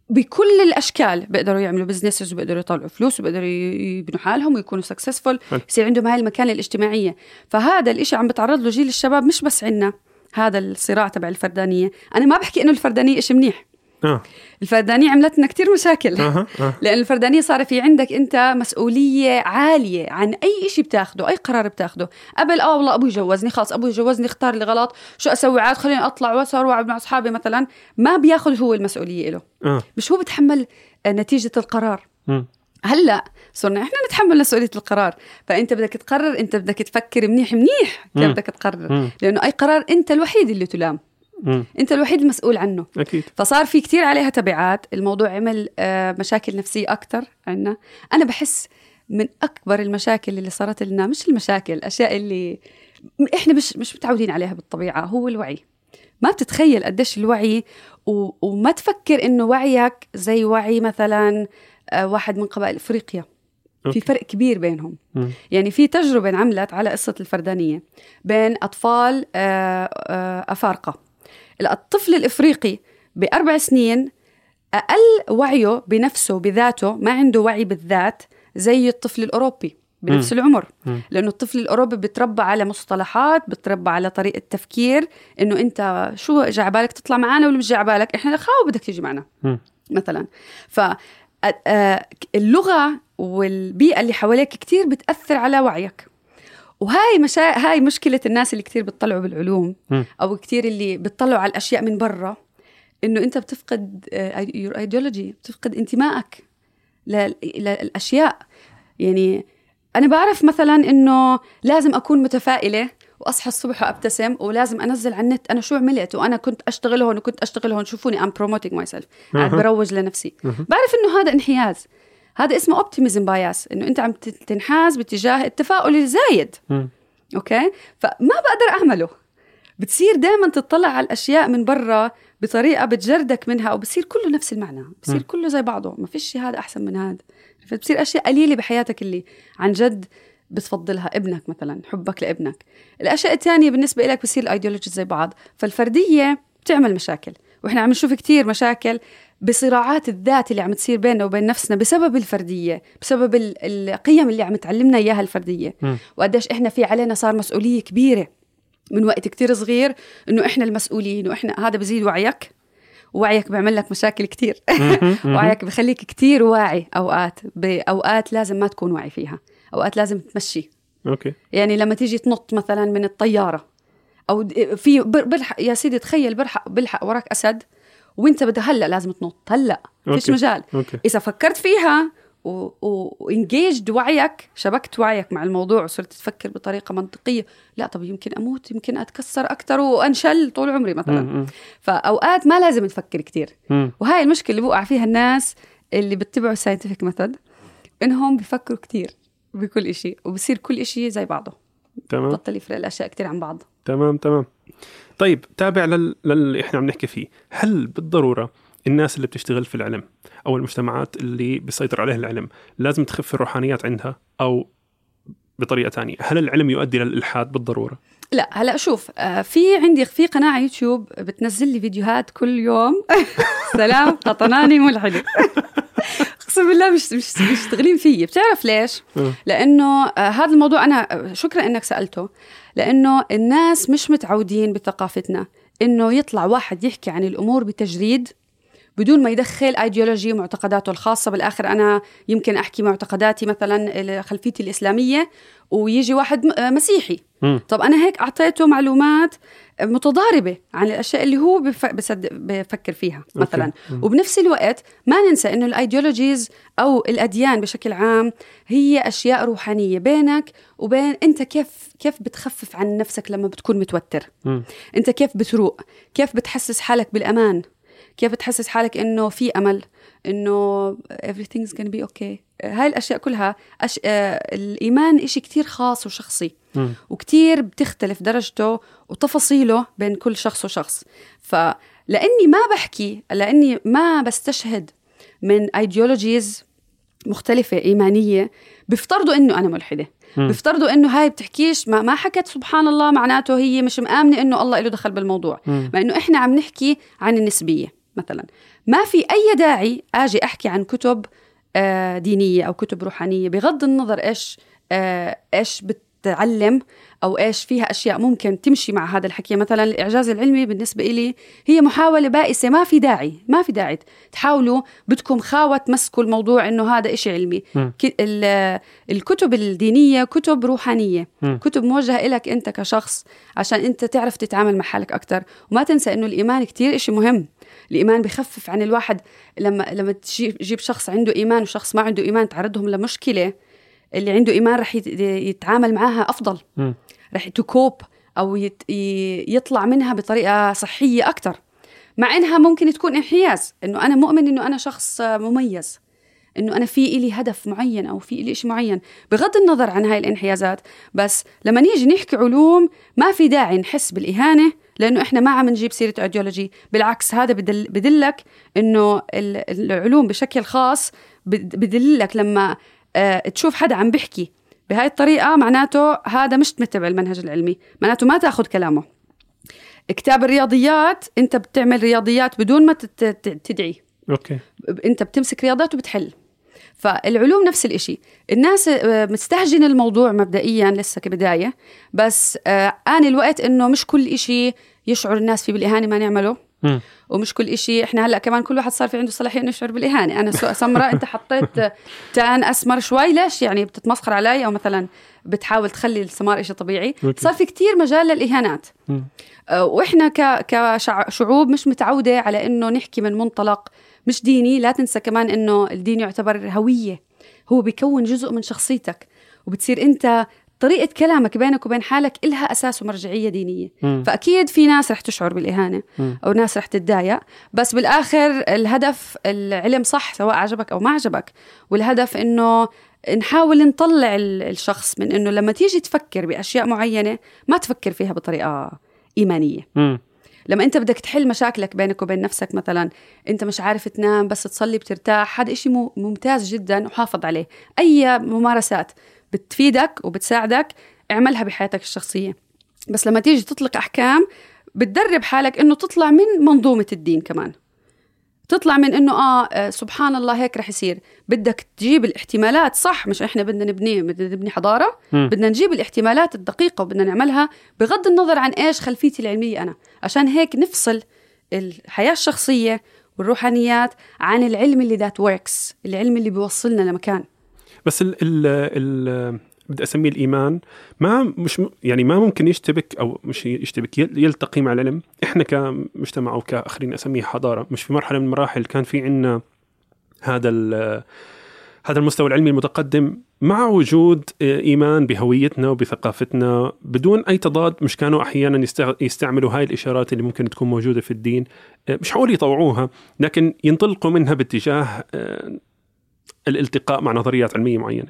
بكل الأشكال بيقدروا يعملوا businesses وبيقدروا يطلعوا فلوس وبيقدروا يبنوا حالهم ويكونوا successful. يصير عندهم هاي المكانة الاجتماعية. فهذا الإشي عم بتعرض له جيل الشباب مش بس عنا. هذا الصراع تبع الفردانية. أنا ما بحكي إنه الفردانية إشي منيح. آه. الفردانية عملت لنا كثير مشاكل. أها آه لأن الفردانية صار في عندك أنت مسؤولية عالية عن أي شيء بتاخده أي قرار بتاخده. قبل آه والله أبوي جوزني خلاص أبوي جوزني اختار لي غلط شو أسوي عاد؟ خليني أطلع وأسهر وأقعد مع أصحابي مثلا. ما بياخذ هو المسؤولية له. آه. مش هو بتحمل آه، نتيجة القرار. مم. هلأ صرنا إحنا نتحمل مسؤولية القرار. فأنت بدك تقرر أنت بدك تفكر منيح منيح كيف. بدك تقرر. لأنه أي قرار أنت الوحيد اللي تلام. مم. انت الوحيد المسؤول عنه. أكيد. فصار في كتير عليها تبعات. الموضوع عمل آه، مشاكل نفسية أكتر عنا. أنا بحس من أكبر المشاكل اللي صارت لنا مش المشاكل الأشياء اللي إحنا مش مش متعودين عليها بالطبيعة هو الوعي. ما بتتخيل قديش الوعي و... وما تفكر إنه وعيك زي وعي مثلا آه، واحد من قبائل إفريقيا. في. فرق كبير بينهم. مم. يعني في تجربة انعملت على قصة الفردانية بين أطفال آه، أفارقة. الطفل الإفريقي بأربع سنين أقل وعيه بنفسه بذاته ما عنده وعي بالذات زي الطفل الأوروبي بنفس مم. العمر. لأنه الطفل الأوروبي بتربى على مصطلحات بتربى على طريقة تفكير إنه أنت شو جا على بالك تطلع معنا ولا مش على بالك إحنا خاو بدك تيجي معنا مم. مثلا ف اللغة والبيئة اللي حواليك كتير بتأثر على وعيك وهاي مشا... هاي مشكلة الناس اللي كتير بتطلعوا بالعلوم مم. أو كتير اللي بتطلعوا على الأشياء من برا إنه أنت بتفقد your ideology بتفقد انتمائك لل- للأشياء يعني أنا بعرف مثلا إنه لازم أكون متفائلة وأصحى الصبح وأبتسم ولازم أنزل على النت أنا شو عملت وأنا كنت أشتغل هون وكنت أشتغل هون شوفوني I'm promoting myself قاعد. بروج لنفسي. بعرف إنه هذا انحياز هذا اسمه optimism bias إنه أنت عم تنحاز باتجاه التفاؤل الزايد. مم. أوكي؟ فما بقدر أعمله. بتصير دائما تطلع على الأشياء من برا بطريقة بتجردك منها أو بصير كله نفس المعنى. بصير مم. كله زي بعضه. ما فيش هذا أحسن من هذا. فبتصير أشياء قليلة بحياتك اللي عن جد بتفضلها. ابنك مثلا حبك لابنك. الأشياء الثانية بالنسبة لك بصير الايديولوجي زي بعض. فالفردية بتعمل مشاكل. وإحنا عم نشوف كتير مشاكل بصراعات الذات اللي عم تصير بيننا وبين نفسنا بسبب الفردية بسبب ال- القيم اللي عم تعلمنا إياها الفردية. وقديش إحنا في علينا صار مسؤولية كبيرة من وقت كتير صغير إنه إحنا المسؤولين وإحنا هذا بزيد وعيك ووعيك بيعمل لك مشاكل كتير. وعيك بخليك كتير واعي أوقات بأوقات لازم ما تكون واعي فيها أوقات لازم تمشي. أوكي. يعني لما تيجي تنط مثلا من الطيارة أو في بلحق يا سيدي تخيل بلحق بلحق وراك أسد وأنت بدها هلأ لازم تنط. هلأ فيش أوكي. مجال. أوكي. إذا فكرت فيها وانجيجد وعيك شبكت وعيك مع الموضوع وصرت تفكر بطريقة منطقية لا طب يمكن أموت يمكن أتكسر أكثر وأنشل طول عمري مثلا. مم. فأوقات ما لازم نفكر كتير. مم. وهاي المشكلة اللي بوقع فيها الناس اللي بيتبعوا الساينتفك ميثود إنهم بيفكروا كتير بكل إشي وبصير كل إشي زي بعضه. تمام. بطل يفرق الأشياء كتير عن بعض. تمام تمام. طيب تابع لل... للي إحنا عم نحكي فيه. هل بالضرورة الناس اللي بتشتغل في العلم أو المجتمعات اللي بيسيطر عليها العلم لازم تخف الروحانيات عندها أو بطريقة ثانية هل العلم يؤدي للإلحاد بالضرورة؟ لا هلا شوف آه، في عندي في قناة على يوتيوب بتنزل لي فيديوهات كل يوم. سلام قطناني ملحده اقسم بالله مش مش مشتغلين فيي. بتعرف ليش؟ آه. لأنه آه، هذا الموضوع أنا شكرا إنك سألته. لأنه الناس مش متعودين بثقافتنا إنه يطلع واحد يحكي عن الأمور بتجريد بدون ما يدخل ايديولوجي معتقداته الخاصة. بالآخر أنا يمكن أحكي معتقداتي مثلا خلفيتي الإسلامية. ويجي واحد آه، مسيحي. طب أنا هيك أعطيته معلومات متضاربة عن الأشياء اللي هو. بصدق بفكر فيها مثلا. وبنفس الوقت ما ننسى إنه الأيديولوجيز أو الأديان بشكل عام هي أشياء روحانية بينك وبين أنت كيف كيف بتخفف عن نفسك لما بتكون متوتر. أنت كيف بتروق كيف بتحسس حالك بالأمان كيف بتحسس حالك إنه في أمل إنه everything's gonna be okay هاي الأشياء كلها أش... آه الإيمان إشي كتير خاص وشخصي. وكتير بتختلف درجته وتفاصيله بين كل شخص وشخص فلاني ما بحكي لأني ما بستشهد من ايديولوجيز مختلفة إيمانية بيفترضوا إنه أنا ملحدة. بيفترضوا إنه هاي بتحكيش ما, ما حكت سبحان الله معناته هي مش مآمنة إنه الله له دخل بالموضوع. مع إنه إحنا عم نحكي عن النسبية مثلا ما في أي داعي أجي أحكي عن كتب آه، دينية أو كتب روحانية بغض النظر إيش آه، إيش بتعلم أو إيش فيها أشياء ممكن تمشي مع هذا الحكي. مثلا الإعجاز العلمي بالنسبة إلي هي محاولة بائسة ما في داعي ما في داعي تحاولوا بدكم خاوة تمسكوا الموضوع إنه هذا إشي علمي. ال- الكتب الدينية كتب روحانية. مم. كتب موجهة إلك أنت كشخص عشان أنت تعرف تتعامل مع حالك أكتر. وما تنسى إنه الإيمان كتير إشي مهم. الإيمان بخفف عن الواحد. لما لما تجيب تجيب شخص عنده إيمان وشخص ما عنده إيمان تعرضهم لمشكلة اللي عنده إيمان رح يت- يتعامل معها أفضل. مم. رح تكوب أو يت يطلع منها بطريقة صحية أكتر. مع إنها ممكن تكون انحياز إنه أنا مؤمن إنه أنا شخص مميز إنه أنا في إلي هدف معين أو في إلي شيء معين. بغض النظر عن هاي الانحيازات بس لما نيجي نحكي علوم ما في داعي نحس بالإهانة لأنه إحنا ما عم نجيب سيرة ايديولوجي بالعكس هذا بدل بدلك إنه ال- العلوم بشكل خاص بد- بدلك لما آه، تشوف حدا عم بيحكي بهاي الطريقة معناته هذا مش متبع المنهج العلمي. معناته ما تأخذ كلامه. كتاب الرياضيات أنت بتعمل رياضيات بدون ما تدعي. أوكي. أنت بتمسك رياضات وبتحل. فالعلوم نفس الإشي. الناس آه، مستهجن الموضوع مبدئيا لسه كبداية بس آه، آن الوقت إنه مش كل إشي يشعر الناس فيه بالإهانة ما نعمله. ومش كل إشي إحنا هلأ كمان كل واحد صار في عنده صلاحية إنه يشعر بالإهانة. أنا سمراء أنت حطيت آه، تان أسمر شوي ليش؟ يعني بتتمسخر علي أو مثلا بتحاول تخلي السمار إشي طبيعي. صار في كتير مجال للإهانات. ك- كشعوب مش متعودة على إنه نحكي من منطلق مش ديني لا تنسى كمان إنه الدين يعتبر هوية هو بيكون جزء من شخصيتك وبتصير أنت طريقة كلامك بينك وبين حالك إلها أساس ومرجعية دينية مم. فأكيد في ناس رح تشعر بالإهانة مم. أو ناس رح تتضايق بس بالآخر الهدف العلم صح سواء عجبك أو ما عجبك والهدف إنه نحاول نطلع ال- الشخص من إنه لما تيجي تفكر بأشياء معينة ما تفكر فيها بطريقة إيمانية مم. لما انت بدك تحل مشاكلك بينك وبين نفسك مثلا انت مش عارف تنام بس تصلي بترتاح هذا إشي ممتاز جدا وحافظ عليه. أي ممارسات بتفيدك وبتساعدك اعملها بحياتك الشخصية. بس لما تيجي تطلق أحكام بتدرب حالك إنه تطلع من منظومة الدين كمان. تطلع من إنه آه, آه سبحان الله هيك رح يصير. بدك تجيب الاحتمالات صح مش إحنا بدنا نبني بدنا نبني حضارة. مم. بدنا نجيب الاحتمالات الدقيقة وبدنا نعملها بغض النظر عن إيش خلفيتي العلمية أنا. عشان هيك نفصل الحياة الشخصية والروحانيات عن العلم اللي ذات وركس العلم اللي بيوصلنا لمكان. بس ال ال ال بدي أسميه الإيمان ما مش يعني ما ممكن يشتبك أو مش يشتبك يل- يلتقي مع العلم. إحنا كمجتمع أو كأخرين اسميه حضارة مش في مرحلة من المراحل كان في عندنا هذا هذا المستوى العلمي المتقدم مع وجود إيمان بهويتنا وبثقافتنا بدون أي تضاد مش كانوا أحيانا يستع- يستعملوا هاي الإشارات اللي ممكن تكون موجودة في الدين. مش حقول يطوعوها لكن ينطلقوا منها باتجاه آه، الالتقاء مع نظريات علمية معينة.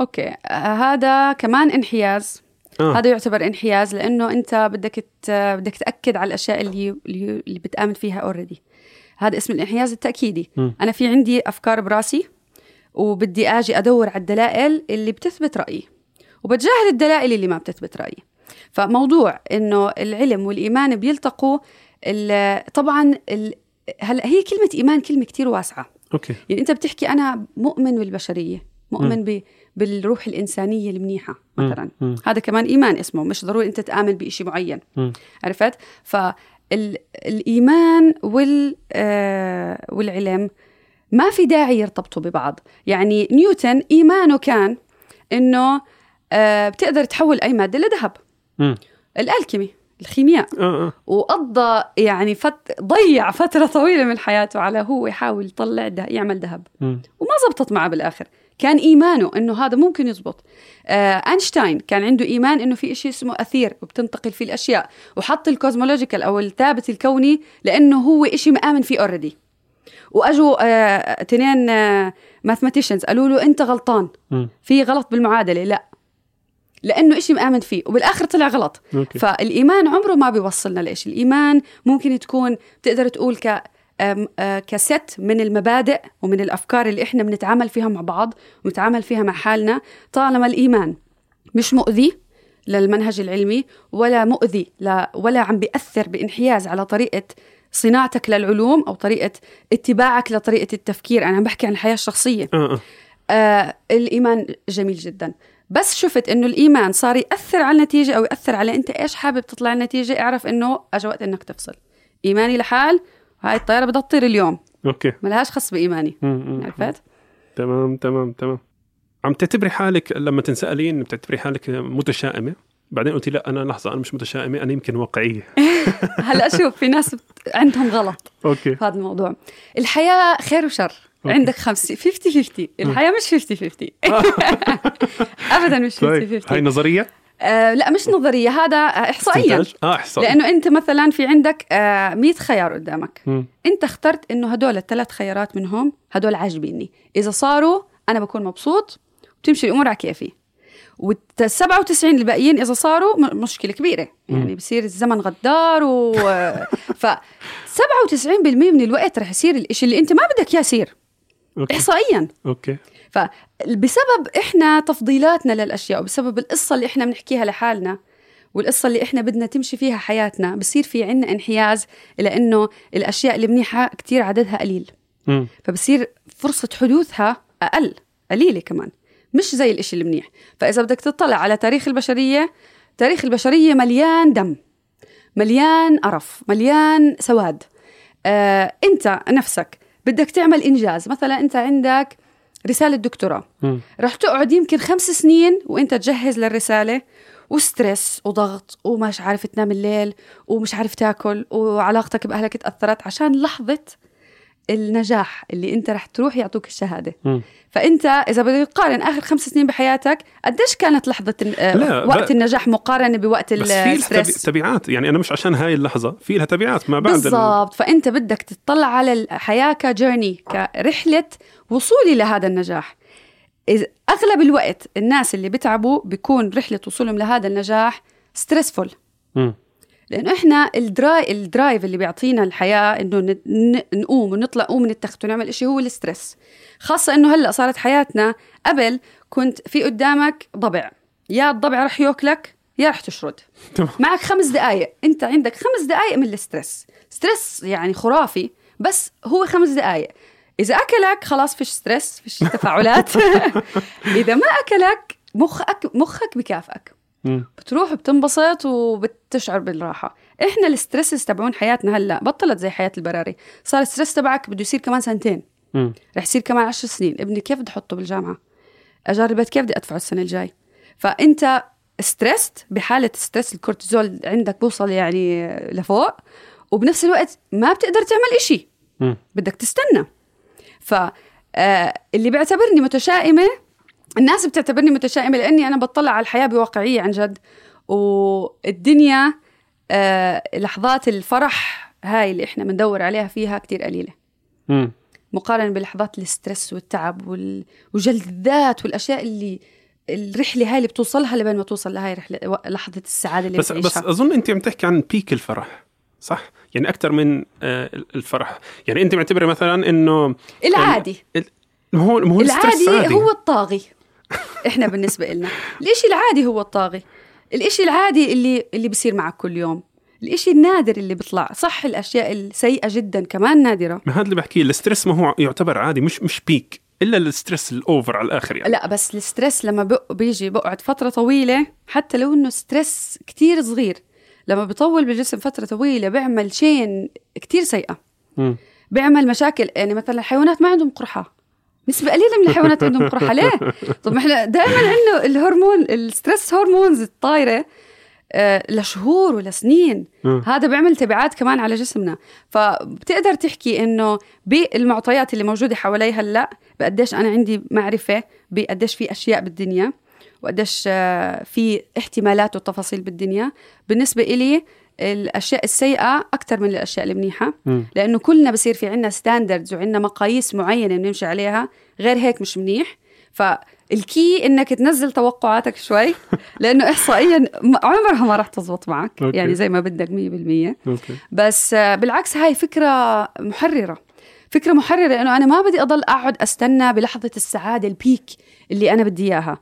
أوكي. آه هذا كمان انحياز. آه. هذا يعتبر انحياز لأنه أنت بدك ت- بدك تأكد على الأشياء اللي اللي, بتآمن فيها already هذا اسم الانحياز التأكيدي. م. أنا في عندي أفكار براسي وبدي آجي أدور على الدلائل اللي بتثبت رأيي وبتجاهل الدلائل اللي ما بتثبت رأيي. فموضوع إنه العلم والإيمان بيلتقوا طبعا هلا هي كلمة إيمان كلمة كتير واسعة. أوكي. يعني أنت بتحكي أنا مؤمن بالبشرية مؤمن ب... بالروح الإنسانية المنيحة مثلا. مم. هذا كمان إيمان اسمه مش ضروري أنت تآمن بشيء معين. مم. عرفت؟ فالايمان وال آه والعلم ما في داعي يرتبطوا ببعض. يعني نيوتن إيمانه كان إنه آه بتقدر تحول أي مادة لذهب. مم. ال alchemy الخيمياء. آه آه. وقضى يعني فت... ضيع فترة طويلة من حياته على هو يحاول يطلع ده يعمل ذهب. مم. وما زبطت معه بالآخر. كان إيمانه إنه هذا ممكن يزبط. آه أينشتاين كان عنده إيمان إنه في شيء اسمه أثير وبتنتقل فيه الأشياء وحط ال cosmological أو الثابت الكوني لأنه هو شيء مآمن فيه already وأجوا آه تنين آه mathematicians قالوا له أنت غلطان. في غلط بالمعادلة؟ لا. لأنه إشي مآمن فيه وبالآخر طلع غلط. أوكي. فالإيمان عمره ما بيوصلنا لإشي. الإيمان ممكن تكون تقدر تقول ك ك set من المبادئ ومن الأفكار اللي إحنا بنتعامل فيها مع بعض ونتعامل فيها مع حالنا طالما الإيمان مش مؤذي للمنهج العلمي ولا مؤذي لا ولا عم بيأثر بانحياز على طريقة صناعتك للعلوم أو طريقة اتباعك لطريقة التفكير. أنا عم بحكي عن الحياة الشخصية. آه آه. آه الإيمان جميل جدا. بس شفت إنه الإيمان صار يأثر على النتيجة أو يأثر على أنت إيش حابب تطلع النتيجة. أعرف إنه أجا وقت إنك تفصل. إيماني لحال هاي الطيارة بدها تطير اليوم. أوكي. ملهاش خص. مم. عرفت؟ تمام تمام تمام. عم تعتبري حالك لما تنسألين بتعتبري حالك متشائمة؟ بعدين قلتي لا أنا لحظة أنا مش متشائمة أنا يمكن واقعية. هلأ شوف في ناس عندهم غلط أوكي. في هذا الموضوع. الحياة خير وشر. أوكي. عندك 50 50 50 الحياة مش 50 50 ابدا مش 50 طيب 50 هاي نظرية؟ آه لا مش نظرية هذا احصائيا؟ آه احصائي لأنه أنت مثلا في عندك آه 100 خيار قدامك. مم. أنت اخترت إنه هدول الثلاث خيارات منهم هدول عاجبيني. إذا صاروا أنا بكون مبسوط وبتمشي الأمور على كيفي. وال 97 الباقيين إذا صاروا م- مشكلة كبيرة. يعني بصير الزمن غدار و ف 97% من الوقت رح يصير الإشي اللي أنت ما بدك اياه يصير okay. احصائيا. okay. فبسبب إحنا تفضيلاتنا للأشياء وبسبب القصة اللي إحنا بنحكيها لحالنا والقصة اللي إحنا بدنا تمشي فيها حياتنا بصير في عنا انحياز إلى إنه الأشياء اللي منيحة كتير عددها قليل. فبصير فرصة حدوثها أقل قليلة كمان مش زي الإشي المنيح فإذا بدك تطلع على تاريخ البشرية تاريخ البشرية مليان دم مليان قرف مليان سواد. آه، أنت نفسك بدك تعمل إنجاز. مثلا أنت عندك رسالة دكتوراه. رح تقعد يمكن خمس سنين وانت تجهز للرسالة وستريس وضغط ومش عارف تنام الليل ومش عارف تاكل وعلاقتك بأهلك تأثرت عشان لحظة النجاح اللي انت رح تروح يعطوك الشهادة. مم. فانت إذا بدك تقارن آخر خمس سنين بحياتك قديش كانت لحظة آه، لا، وقت ب- النجاح مقارنة بوقت بس ال stress؟ تبعات. يعني أنا مش عشان هاي اللحظة في لها تبعات ما بعد ال- بالضبط. فأنت بدك تطلع على الحياة ك journey كرحلة وصولي لهذا النجاح. أغلب الوقت الناس اللي بتعبوا بيكون رحلة وصولهم لهذا النجاح stressful. لأنه إحنا ال dri- ال drive اللي بيعطينا الحياة إنه نقوم ونطلع قوم من التخت ونعمل إشي هو ال stress خاصة إنه هلأ صارت حياتنا قبل كنت في قدامك ضبع. يا الضبع رح ياكلك يا رح تشرد. معك خمس دقائق أنت عندك خمس دقائق من ال stress stress يعني خرافي بس هو خمس دقائق إذا أكلك خلاص فيش stress فيش تفاعلات. إذا ما أكلك مخك مخك بكافئك. بتروح بتنبسط وبتشعر بالراحة. إحنا ال stresses تبعون حياتنا هلأ بطلت زي حياة البراري. صار ال stress تبعك بده يصير كمان سنتين. رح يصير كمان عشر سنين. ابني كيف بدي أحطه بالجامعة؟ أجار بيتي كيف بدي أدفعه السنة الجاي؟ فأنت stressed بحالة stress الكورتيزول عندك بوصل يعني لفوق وبنفس الوقت ما بتقدر تعمل إشي. بدك تستنى. ف آه، اللي بيعتبرني متشائمة الناس بتعتبرني متشائمة لأني أنا بطلع على الحياة بواقعية عن جد. والدنيا آه، لحظات الفرح هاي اللي إحنا بندور عليها فيها كتير قليلة. مم. مقارنة بلحظات الستريس والتعب وال... وجلد الذات والأشياء اللي الرحلة هاي اللي بتوصلها لبين ما توصل لهاي رحلة و- لحظة السعادة اللي بس بس أظن أنت عم تحكي عن بيك الفرح. صح؟ يعني أكثر من آه، الفرح. يعني أنت معتبرة مثلا إنه العادي. هو هو العادي عادي. هو الطاغي. إحنا بالنسبة لنا الإشي العادي هو الطاغي. الإشي العادي اللي اللي بصير معك كل يوم. الإشي النادر اللي بيطلع. صح الأشياء السيئة جدا كمان نادرة. ما هذا اللي بحكيه. ال stress ما هو يعتبر عادي مش مش peak إلا ال stress ال over على الآخر يعني. لا بس ال stress لما بيجي بقعد فترة طويلة حتى لو إنه stress كتير صغير لما بيطول بالجسم فترة طويلة بيعمل شين كتير سيئة مم. بيعمل مشاكل يعني مثلا الحيوانات ما عندهم قرحة نسبة قليلة من الحيوانات عندهم قرحة ليه؟ طب ما إحنا دائما عندنا الهرمون الستريس هرمونز الطايرة آه، لشهور ولسنين مم. هذا بيعمل تبعات كمان على جسمنا فبتقدر تحكي إنه بالمعطيات اللي موجودة حوالي هلأ بقديش أنا عندي معرفة بقديش في أشياء بالدنيا وقديش آه، في احتمالات وتفاصيل بالدنيا. بالنسبة إلي الأشياء السيئة أكثر من الأشياء المنيحة. لأنه كلنا بصير في عنا standards وعنا مقاييس معينة بنمشي عليها غير هيك مش منيح. ف ال key إنك تنزل توقعاتك شوي لأنه احصائيا عمرها ما راح تزبط معك okay. يعني زي ما بدك 100% okay. بس آه، بالعكس هاي فكرة محررة. فكرة محررة انه أنا ما بدي أضل أقعد أستنى بلحظة السعادة ال peak اللي أنا بدي إياها.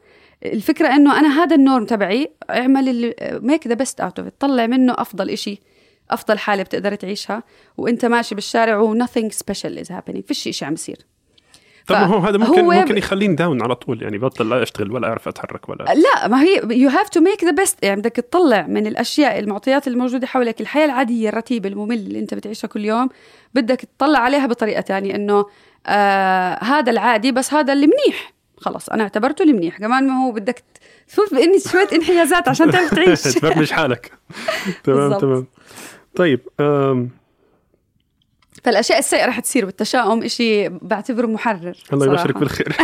الفكرة إنه أنا هذا ال norm تبعي اعمل make the best out of طلع منه أفضل إشي أفضل حالة بتقدر تعيشها وأنت ماشي بالشارع و nothing special is happening فيش شيء عم بيصير طب ما هو هذا ممكن هو ممكن يخليني down على طول يعني بطل لا أشتغل ولا أعرف أتحرك ولا لا ما هي you have to make the best يعني بدك تطلع من الأشياء المعطيات الموجودة حولك الحياة العادية الرتيبه الممله اللي أنت بتعيشها كل يوم بدك تطلع عليها بطريقة تانية إنه آه هذا العادي بس هذا اللي منيح. خلص أنا اعتبرته المنيح كمان ما هو بدك تفوت باني شوية انحيازات عشان تعرف تعيش. تفرمش حالك. تمام. تمام. طيب أم. فالأشياء السيئة رح تصير والتشاؤم إشي بعتبره محرر الله. يبشرك بالخير.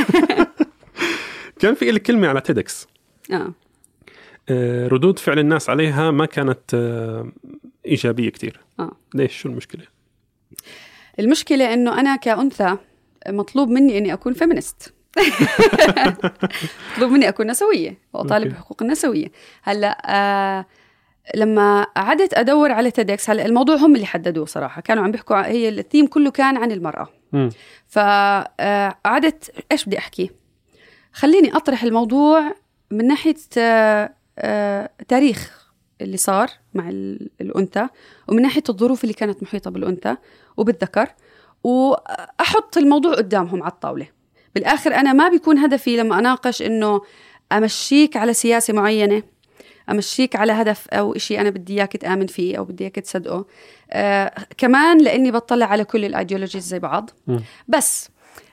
كان في لك كلمة على تيدكس. آه. آه، ردود فعل الناس عليها ما كانت آه، إيجابية كثير آه. ليش؟ شو المشكلة؟ المشكلة إنه أنا كأنثى مطلوب مني إني أكون feminist مطلوب مني أكون نسوية وأطالب okay. بحقوق النسوية هلأ آه لما قعدت أدور على TEDx هلأ الموضوع هم اللي حددوه صراحة. كانوا عم بيحكوا هي الثيم كله كان عن المرأة. مم. فقعدت إيش بدي أحكي؟ خليني أطرح الموضوع من ناحية آه آه تاريخ اللي صار مع ال- الأنثى ومن ناحية الظروف اللي كانت محيطة بالأنثى وبالذكر وأحط الموضوع قدامهم على الطاولة. بالآخر أنا ما بيكون هدفي لما أناقش إنه أمشيك على سياسة معينة أمشيك على هدف أو إشي أنا بدي إياك تآمن فيه أو بدي إياك تصدقه. آه كمان لأني بطلع على كل الأيديولوجيز زي بعض. مم. بس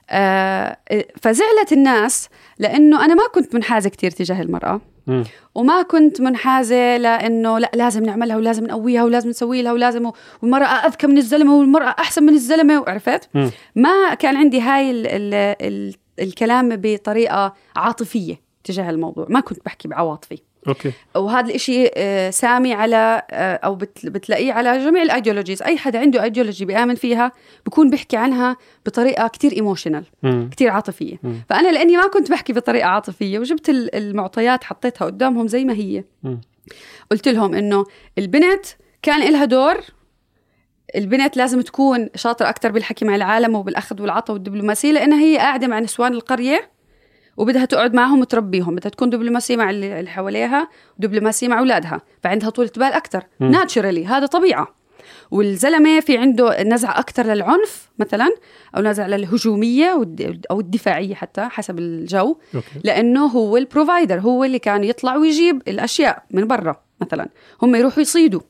آه فزعلت الناس لأنه أنا ما كنت منحازة كتير تجاه المرأة. وما كنت منحازة لأنه لا لازم نعملها ولازم نقويها ولازم نسوي لها ولازم والمرأة أذكى من الزلمة والمرأة أحسن من الزلمة وعرفت. ما كان عندي هاي ال ال ال الكلام بطريقة عاطفية تجاه الموضوع ما كنت بحكي بعواطفي. okay وهذا الإشي آه، سامي على آه، بت- بتلاقيه على جميع ال ideologies أي حدا عنده أيديولوجي بيآمن فيها بكون بيحكي عنها بطريقة كتير emotional. كتير عاطفية مم. فأنا لأني ما كنت بحكي بطريقة عاطفية وجبت ال- المعطيات حطيتها قدامهم زي ما هي مم. قلت لهم إنه البنت كان إلها دور البنت لازم تكون شاطرة أكتر بالحكي مع العالم وبالأخذ والعطاء والدبلوماسية لأنها هي قاعدة مع نسوان القرية وبدها تقعد معهم وتربيهم بدها تكون دبلوماسية مع اللي حواليها ودبلوماسية مع أولادها فعندها طولة بال أكتر. مم. naturally هذا طبيعة. والزلمة في عنده نزعة أكتر للعنف مثلا أو نزعة للهجومية والد- أو الدفاعية حتى حسب الجو okay. لأنه هو ال provider هو اللي كان يطلع ويجيب الأشياء من برا مثلا. هم يروحوا يصيدوا.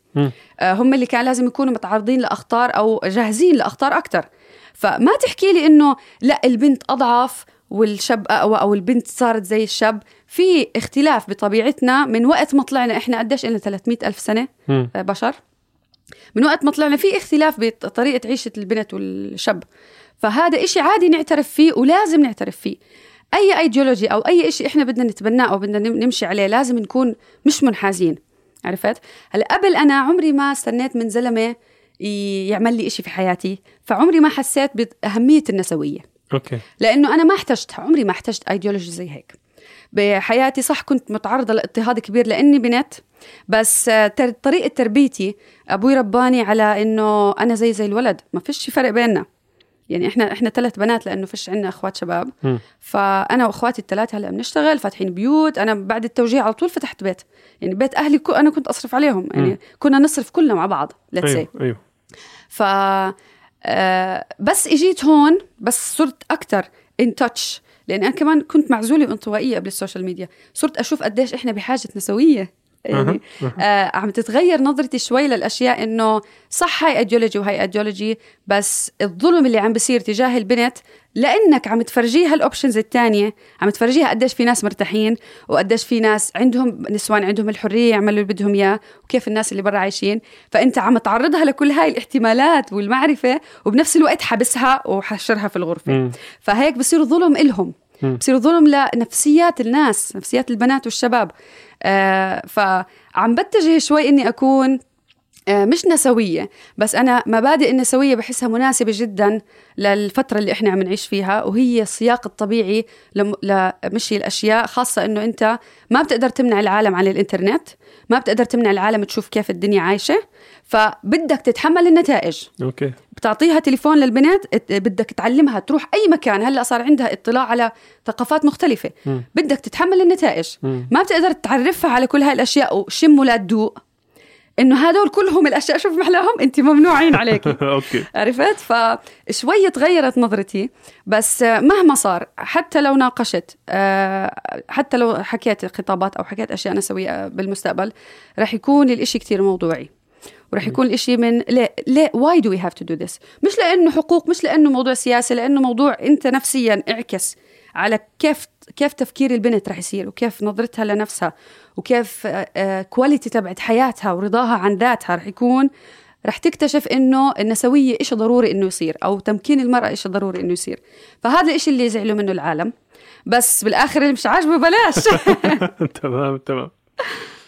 آه، هم اللي كان لازم يكونوا متعرضين لأخطار أو جاهزين لأخطار أكثر فما تحكي لي إنه لا البنت أضعف والشاب اقوى أو البنت صارت زي الشاب في اختلاف بطبيعتنا من وقت ما طلعنا إحنا قديش لنا 300 ألف سنة مم. آه، بشر. من وقت ما طلعنا في اختلاف بطريقة عيشة البنت والشاب. فهذا إشي عادي نعترف فيه ولازم نعترف فيه. أي أيديولوجي أو أي إشي إحنا بدنا نتبناه أو بدنا نم- نمشي عليه لازم نكون مش منحازين. عرفت؟ هلا قبل أنا عمري ما استنيت من زلمة ي- يعمل لي إشي في حياتي فعمري ما حسيت بأهمية النسوية. okay. لأنه أنا ما احتجتها عمري ما احتجت ايديولوجي زي هيك. بحياتي صح كنت متعرضة لاضطهاد كبير لأني بنت بس طريقة تربيتي أبوي رباني على إنه أنا زي زي الولد. ما فيش فرق بيننا. يعني إحنا إحنا ثلاث بنات لأنه فيش عندنا أخوات شباب. مم. فأنا وأخواتي الثلاثه هلأ بنشتغل فاتحين بيوت. أنا بعد التوجيه على طول فتحت بيت. يعني بيت أهلي كو أنا كنت أصرف عليهم. يعني كنا نصرف كلنا مع بعض let's أيوه أيوه. ف آه، بس اجيت هون بس صرت أكثر in touch لأن أنا كمان كنت معزولة وانطوائية قبل ال social media. صرت أشوف قديش إحنا بحاجه نسويه يعني آه عم تتغير نظرتي شوي للأشياء إنه صح هاي ايديولوجي وهي ايديولوجي بس الظلم اللي عم بيصير تجاه البنت لأنك عم تفرجيها ال options الثانية عم تفرجيها قديش في ناس مرتاحين وقديش في ناس عندهم نسوان عندهم الحرية يعملوا اللي بدهم إياه وكيف الناس اللي برا عايشين فأنت عم تعرضها لكل هاي الاحتمالات والمعرفة وبنفس الوقت حبسها وحشرها في الغرفة مم. فهيك بصير ظلم إلهم. بصير ظلم لنفسيات الناس نفسيات البنات والشباب فعم بتجه شوي إني أكون آه مش نسوية بس أنا مبادئ النسوية بحسها مناسبة جدا للفترة اللي إحنا عم نعيش فيها وهي السياق الطبيعي لم- لمشي الأشياء خاصة إنه أنت ما بتقدر تمنع العالم عن الإنترنت ما بتقدر تمنع العالم تشوف كيف الدنيا عايشة فبدك تتحمل النتائج. OK. بتعطيها تليفون للبنات ات- بدك تعلمها تروح أي مكان. هلأ صار عندها اطلاع على ثقافات مختلفة. مم. بدك تتحمل النتائج. مم. ما بتقدر تعرفها على كل هاي الأشياء. وشم ولا تدوق. إنه هدول كلهم الأشياء. شوف محلاهم أنت ممنوعين عليكي. OK. عرفت؟ فشوي تغيرت نظرتي. بس مهما صار حتى لو ناقشت آه، حتى لو حكيت خطابات أو حكيت أشياء نسويه بالمستقبل رح يكون الإشي كتير موضوعي. ورح يكون الاشي من ليه ليه why do we have to do this مش لأنه حقوق مش لأنه موضوع سياسي لأنه موضوع أنت نفسيا اعكس على كيف كيف تفكير البنت رح يصير وكيف نظرتها لنفسها وكيف quality تبعت حياتها ورضاها عن ذاتها رح يكون رح تكتشف إنه النسوية إشي ضروري إنه يصير أو تمكين المرأة إشي ضروري إنه يصير. فهذا الإشي اللي زعلوا منه العالم. بس بالآخر اللي مش عاجبه بلاش. تمام تمام.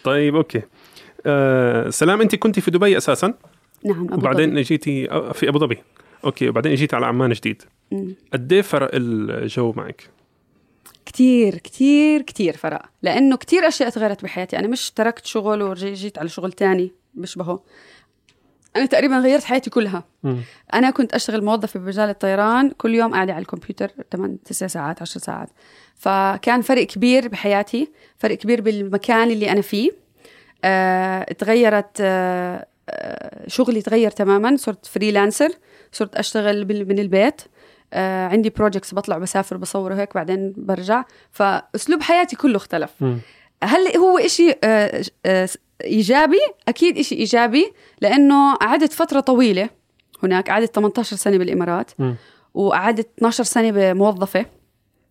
طيب OK. آه سلام أنت كنت في دبي أساسا؟ نعم أبو ظبي وبعدين. جيتي آه، في أبو ظبي. OK وبعدين جيتي على عمان جديد. قد إيه فرق الجو معك؟ كتير كتير كتير فرق. لأنه كتير أشياء تغيرت بحياتي. أنا مش تركت شغل وجيت على شغل تاني بشبهه. أنا تقريبا غيرت حياتي كلها. مم. أنا كنت أشتغل موظفة بمجال الطيران كل يوم قاعدة على الكمبيوتر 8 9 ساعات 10 ساعات. فكان فرق كبير بحياتي فرق كبير بالمكان اللي أنا فيه. آه، تغيرت آه، آه، شغلي تغير تماما صرت freelancer صرت أشتغل بال- من البيت آه، عندي projects بطلع بسافر بصور هيك بعدين برجع فأسلوب حياتي كله اختلف مم. هل هو إشي آه، آه، إيجابي؟ أكيد إشي إيجابي لأنه قعدت فترة طويلة هناك قعدت 18 سنة بالإمارات مم. وقعدت 12 سنة موظفة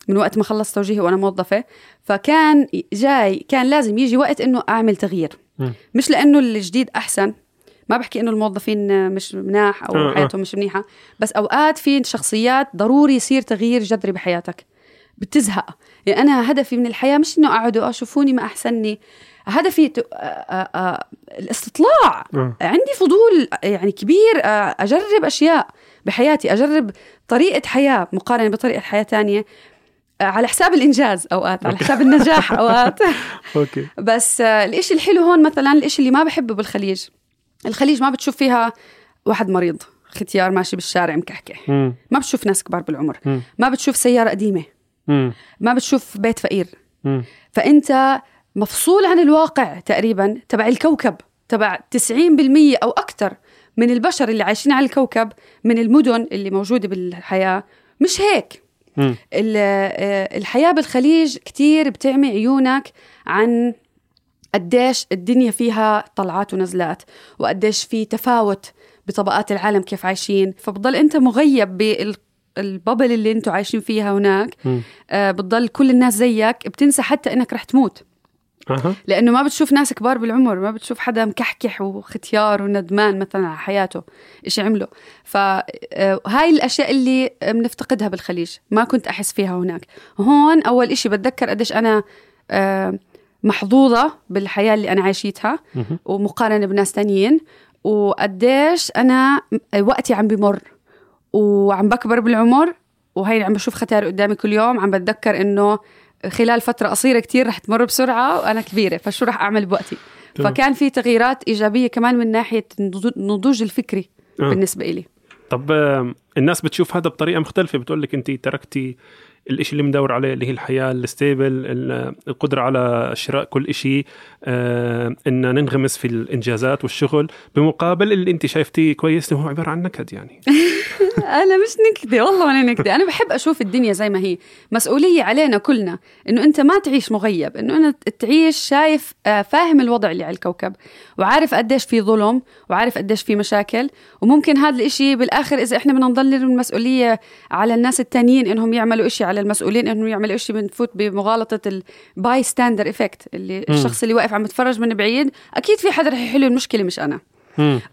من وقت ما خلصت توجيهي وأنا موظفة فكان جاي كان لازم يجي وقت إنه أعمل تغيير مم. مش لأنه الجديد أحسن ما بحكي إنه الموظفين مش مناح أو آه،. حياتهم مش منيحة بس أوقات في شخصيات ضروري يصير تغيير جذري بحياتك بتزهق يعني أنا هدفي من الحياة مش إنه أقعد آه، شوفوني ما أحسنني هدفي ت- الاستطلاع آه. عندي فضول يعني كبير أجرب أشياء بحياتي أجرب طريقة حياة مقارنة بطريقة حياة تانية آه، على حساب الإنجاز أوقات على حساب النجاح أوقات. أوكي. بس آه، الإشي الحلو هون مثلا الإشي اللي ما بحبه بالخليج؟ الخليج ما بتشوف فيها واحد مريض ختيار ماشي بالشارع مكحكح. ما بتشوف ناس كبار بالعمر. ما بتشوف سيارة قديمة. مم. ما بتشوف بيت فقير. مم. فأنت مفصول عن الواقع تقريبا تبع الكوكب تبع 90% أو أكثر من البشر اللي عايشين على الكوكب من المدن اللي موجودة بالحياة. مش هيك. آه، الحياة بالخليج كتير بتعمي عيونك عن قديش الدنيا فيها طلعات ونزلات وقديش في تفاوت بطبقات العالم كيف عايشين. فبضل أنت مغيب بالبابل اللي أنتوا عايشين فيها هناك. آه، بتضل كل الناس زيك بتنسى حتى إنك رح تموت. لأنه ما بتشوف ناس كبار بالعمر ما بتشوف حدا مكحكح وختيار وندمان مثلا على حياته إيش عمله. فهاي الأشياء اللي بنفتقدها بالخليج ما كنت أحس فيها هناك. هون أول إشي بتذكر قديش أنا آه، محظوظة بالحياة اللي أنا عايشيتها مهم. ومقارنة بناس تانيين وقديش أنا وقتي عم بمر وعم بكبر بالعمر وهي عم بشوف ختار قدامي كل يوم عم بتذكر إنه خلال فترة قصيرة كتير رح تمر بسرعة وأنا كبيرة فشو رح أعمل بوقتي. فكان في تغييرات إيجابية كمان من ناحية النضو- النضوج الفكري آه. بالنسبة إلي طب الناس بتشوف هذا بطريقة مختلفة بتقول لك انت تركتي الإشي اللي مدور عليه اللي هي الحياة الستيبل ال- القدرة على شراء كل شيء آه إن ننغمس في الإنجازات والشغل. بمقابل اللي أنت شايفتيه كويس إنه هو عبارة عن نكد يعني. أنا مش نكدة والله وأنا نكدة. أنا بحب أشوف الدنيا زي ما هي. مسؤولية علينا كلنا إنه أنت ما تعيش مغيب إنه أنت تعيش شايف آه، فاهم الوضع اللي على الكوكب وعارف قديش في ظلم وعارف قديش في مشاكل. وممكن هذا الإشي بالآخر إذا إحنا بدنا نضل المسؤولية على الناس التانيين إنهم يعملوا إشي على المسؤولين إنهم يعملوا إشي بنفوت بمغالطة ال bystander effect اللي الشخص اللي واقف عم يتفرج من بعيد أكيد في حدا رح يحل المشكلة مش أنا.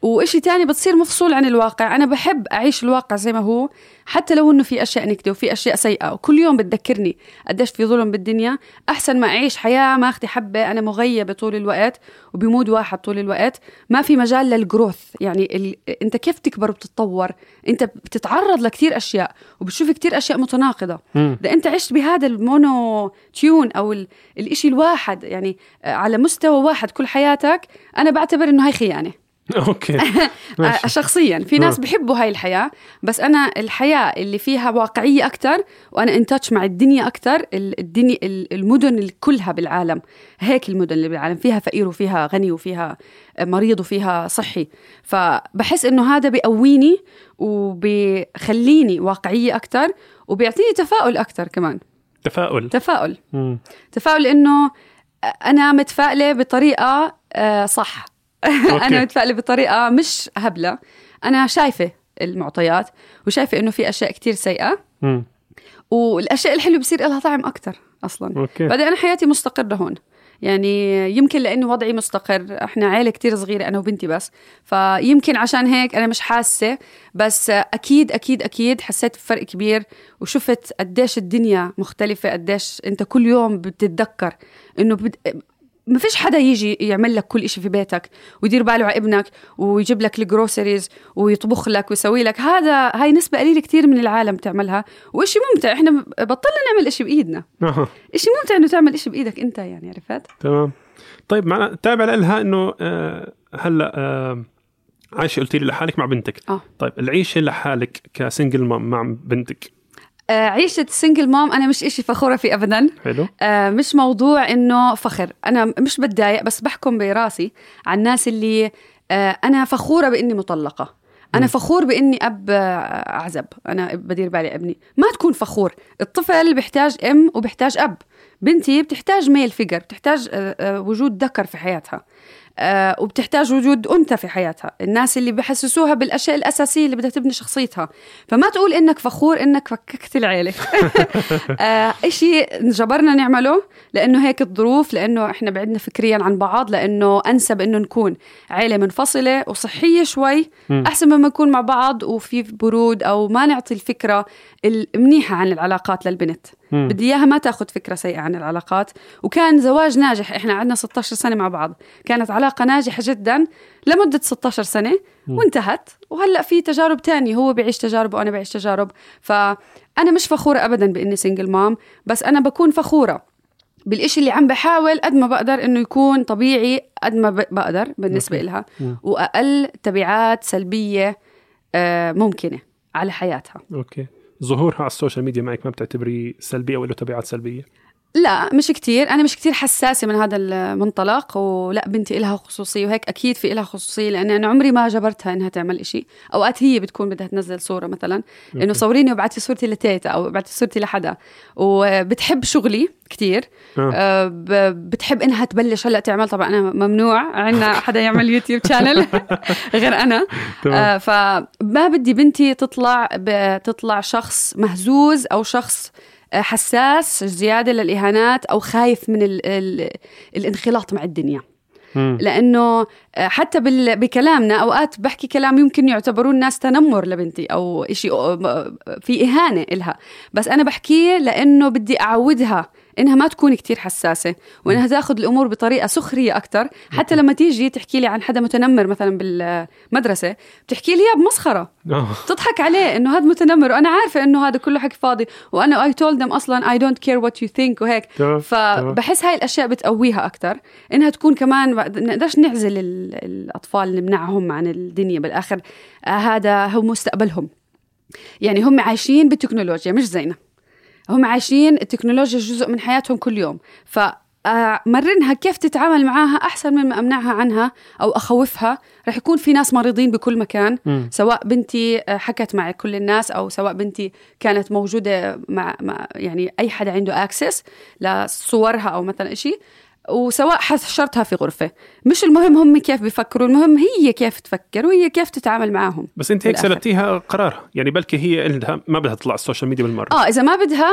وإشي تاني بتصير مفصول عن الواقع. أنا بحب أعيش الواقع زي ما هو حتى لو إنه في أشياء نكدة وفي أشياء سيئة. وكل يوم بتذكرني قديش في ظلم بالدنيا. أحسن ما أعيش حياة ماخذة حبة. أنا مغيبة طول الوقت وب mood واحد طول الوقت. ما في مجال لل growth يعني ال... أنت كيف تكبر وبتتطور؟ أنت بتتعرض لكتير أشياء وبتشوف كتير أشياء متناقضة. ده أنت عشت بهذا ال monotone أو ال... الإشي الواحد يعني على مستوى واحد كل حياتك أنا بعتبر إنه هاي خيانة. OK. ماشي. شخصيا في ناس آه. بحبوا هاي الحياة بس أنا الحياة اللي فيها واقعية أكتر وأنا in touch مع الدنيا ال- الدنيا ال- المدن كلها بالعالم. هيك المدن اللي بالعالم فيها فقير وفيها غني وفيها مريض وفيها صحي. فبحس إنه هذا بيقويني وبخليني واقعية أكتر وبيعطيني تفاؤل أكتر كمان. تفاؤل. تفاؤل. مم. تفاؤل إنه أنا متفائلة بطريقة آه، صح. أنا متفائلة بطريقة مش هبلة. أنا شايفة المعطيات وشايفة إنه في أشياء كتير سيئة. مم. والأشياء الحلوة بصير لها طعم أكتر أصلا. أوكي. بعدين أنا حياتي مستقرة هون. يعني يمكن لأنه وضعي مستقر. إحنا عائله كتير صغيرة أنا وبنتي بس. فيمكن عشان هيك أنا مش حاسة. بس أكيد أكيد أكيد حسيت بفرق كبير. وشفت قديش الدنيا مختلفة قديش أنت كل يوم بتتذكر إنه بد... ما فيش حدا يجي يعمل لك كل إشي في بيتك ويدير باله على ابنك ويجيب لك الجروسريز ويطبخ لك ويسوي لك هذا هاي نسبة قليلة كتير من العالم تعملها وإشي ممتع إحنا بطلنا نعمل إشي بإيدنا. إشي ممتع إنه تعمل إشي بإيدك أنت يعني عرفت؟ تمام طيب معنا تابع لها إنه آه هلأ آه عايشة قلتي لي لحالك مع بنتك آه. طيب العيشة لحالك ك single mom مع بنتك عيشة single mom أنا مش إشي فخورة فيه أبدا. حلو. آه مش موضوع إنه فخر. أنا مش بتضايق بس بحكم براسي عن الناس اللي آه أنا فخورة بإني مطلقة. أنا فخور بإني أب آه، أعزب أنا بدير بالي أبني. ما تكون فخور. الطفل بيحتاج أم وبيحتاج أب. بنتي بتحتاج male figure بتحتاج آه، آه، وجود ذكر في حياتها. آه، وبتحتاج وجود أنثى في حياتها. الناس اللي بحسسوها بالأشياء الأساسية اللي بدها تبني شخصيتها. فما تقول إنك فخور إنك فككت العيلة. آه، إشي جبرنا نعمله لأنه هيك الظروف لأنه إحنا بعدنا فكريا عن بعض لأنه أنسب إنه نكون عيلة منفصلة وصحية شوي مم. أحسن مما نكون مع بعض وفي برود أو ما نعطي الفكرة المنيحة عن العلاقات للبنت. مم. بدي إياها ما تاخذ فكرة سيئة عن العلاقات. وكان زواج ناجح إحنا قعدنا 16 سنة مع بعض. كانت علاقة ناجحة جدا لمدة 16 سنة وانتهت. وهلأ في تجارب تانية هو بيعيش تجارب وأنا بعيش تجارب. فأنا مش فخورة ابدا بإني single mom بس أنا بكون فخورة بالإشي اللي عم بحاول قد ما بقدر إنه يكون طبيعي قد ما بقدر بالنسبة لها. وأقل تبعات سلبية آه، ممكنة على حياتها. OK. ظهورها على ال social media معك ما بتعتبري سلبية ولا تبعات سلبية؟ لا مش كتير. أنا مش كتير حساسة من هذا المنطلق ولا بنتي إلها خصوصية وهيك أكيد في إلها خصوصية لأن أنا عمري ما جبرتها إنها تعمل إشي. أوقات هي بتكون بدها تنزل صورة مثلا إنه صوريني وابعتي صورتي لتيتا أو ابعتي صورتي لحدا. وبتحب شغلي كتير. آه. آه، بتحب إنها تبلش هلأ تعمل. طبعا أنا ممنوع عندنا حدا يعمل يوتيوب شانل غير أنا. آه، فما بدي بنتي تطلع تطلع شخص مهزوز أو شخص حساس زيادة للإهانات أو خايف من ال ال الانخلاط مع الدنيا مم. لأنه آه، حتى بكلامنا أوقات بحكي كلام يمكن يعتبروه الناس تنمر لبنتي أو شيء في إهانة إلها بس أنا بحكيه لأنه بدي أعودها إنها ما تكون كتير حساسة وإنها تاخذ الأمور بطريقة سخرية أكثر حتى لما تيجي تحكي لي عن حدا متنمر مثلا بالمدرسة بتحكي لي إياه بمسخرة. آه. تضحك عليه إنه هذا متنمر وأنا عارفة إنه هذا كله حكي فاضي وأنا I told them أصلا I don't care what you think وهيك. فبحس هاي الأشياء بتقويها أكثر إنها تكون كمان ما نقدرش نعزل ال- الأطفال نمنعهم عن الدنيا بالآخر. آه هذا هو مستقبلهم. يعني هم عايشين بالتكنولوجيا مش زينا. هم عايشين التكنولوجيا جزء من حياتهم كل يوم. ف آه، مرنها كيف تتعامل معاها أحسن من ما أمنعها عنها أو أخوفها. رح يكون في ناس مريضين بكل مكان مم. سواء بنتي آه، حكت مع كل الناس أو سواء بنتي كانت موجودة مع, مع يعني أي حدا عنده اكسس لصورها أو مثلا شيء وسواء حشرتها في غرفة. مش المهم هم كيف بيفكروا المهم هي كيف تفكر وهي كيف تتعامل معاهم بس انت هيك. سلبتيها قرارها يعني بلكي هي عندها ما بدها تطلع على ال social media بالمرة. آه إذا ما بدها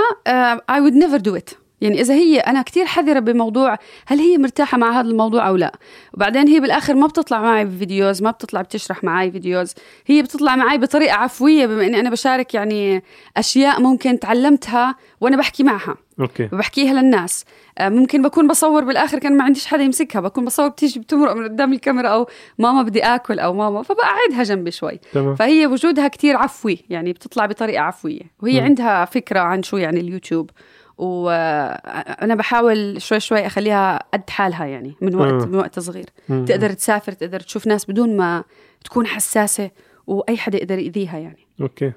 I would never do it يعني إذا هي أنا كتير حذرة بموضوع هل هي مرتاحة مع هذا الموضوع أو لا. وبعدين هي بالآخر ما بتطلع معي ب videos ما بتطلع بتشرح معي videos. هي بتطلع معي بطريقة عفوية بما إني أنا بشارك يعني أشياء ممكن تعلمتها وأنا بحكي معها. OK. وبحكيها للناس. آه، ممكن بكون بصور بالآخر كان ما عنديش حدا يمسكها. بكون بصور بتيجي بتمرق من قدام الكاميرا أو ماما بدي آكل أو ماما فبقعدها جنبي شوي. تمام. فهي وجودها كتير عفوي يعني بتطلع بطريقة عفوية. وهي مم. عندها فكرة عن شو يعني اليوتيوب. وأنا بحاول شوي شوي أخليها قد حالها يعني من وقت آه. من وقت صغير. مم. تقدر تسافر تقدر تشوف ناس بدون ما تكون حساسة وأي حدا يقدر يأذيها يعني. أوكي.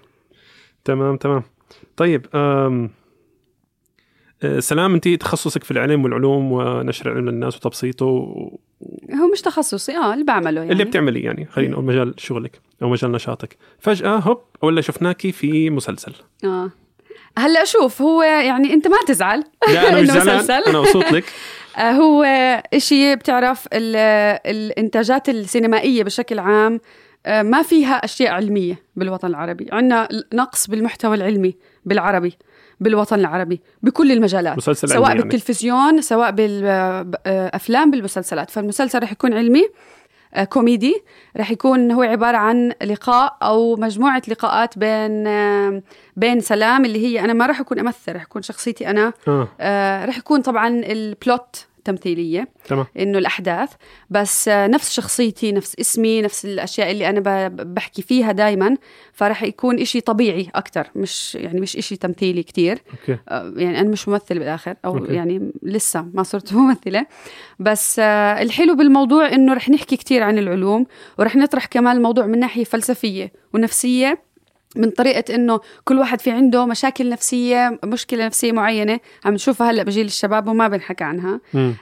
تمام تمام. طيب أم... أه، سلام انت تخصصك في العلم والعلوم ونشر العلم للناس وتبسيطه و... هو مش تخصصي آه اللي بعمله يعني. اللي بتعملي يعني خلينا نقول مجال شغلك أو مجال نشاطك. فجأة هوب ولا شفناكي في مسلسل. آه. هلأ شوف هو يعني أنت ما تزعل لا أنا مش زعلان. أنا مبسوط لك. آه، هو إشي بتعرف ال- الإنتاجات السينمائية بشكل عام آه، ما فيها أشياء علمية بالوطن العربي. عندنا نقص بالمحتوى العلمي بالعربي. بالوطن العربي بكل المجالات. مسلسل سواء يعني. بالتلفزيون سواء بالأفلام بالمسلسلات. فالمسلسل رح يكون علمي آه، كوميدي. رح يكون هو عبارة عن لقاء أو مجموعة لقاءات بين آه، بين سلام اللي هي أنا ما رح أكون أمثل رح أكون شخصيتي أنا. آه. آه رح يكون طبعا البلوت تمثيلية تمام. إنه الأحداث. بس آه نفس شخصيتي نفس اسمي نفس الأشياء اللي أنا ب- بحكي فيها دايما فرح يكون إشي طبيعي أكتر مش يعني مش إشي تمثيلي كتير. okay. آه يعني أنا مش ممثل بالآخر أو okay. okay. يعني لسه ما صرت ممثلة. بس آه الحلو بالموضوع إنه رح نحكي كتير عن العلوم ورح نطرح كمان الموضوع من ناحية فلسفية ونفسية. من طريقة إنه كل واحد في عنده مشاكل نفسية مشكلة نفسية معينة عم نشوفها هلأ بجيل الشباب وما بنحكى عنها.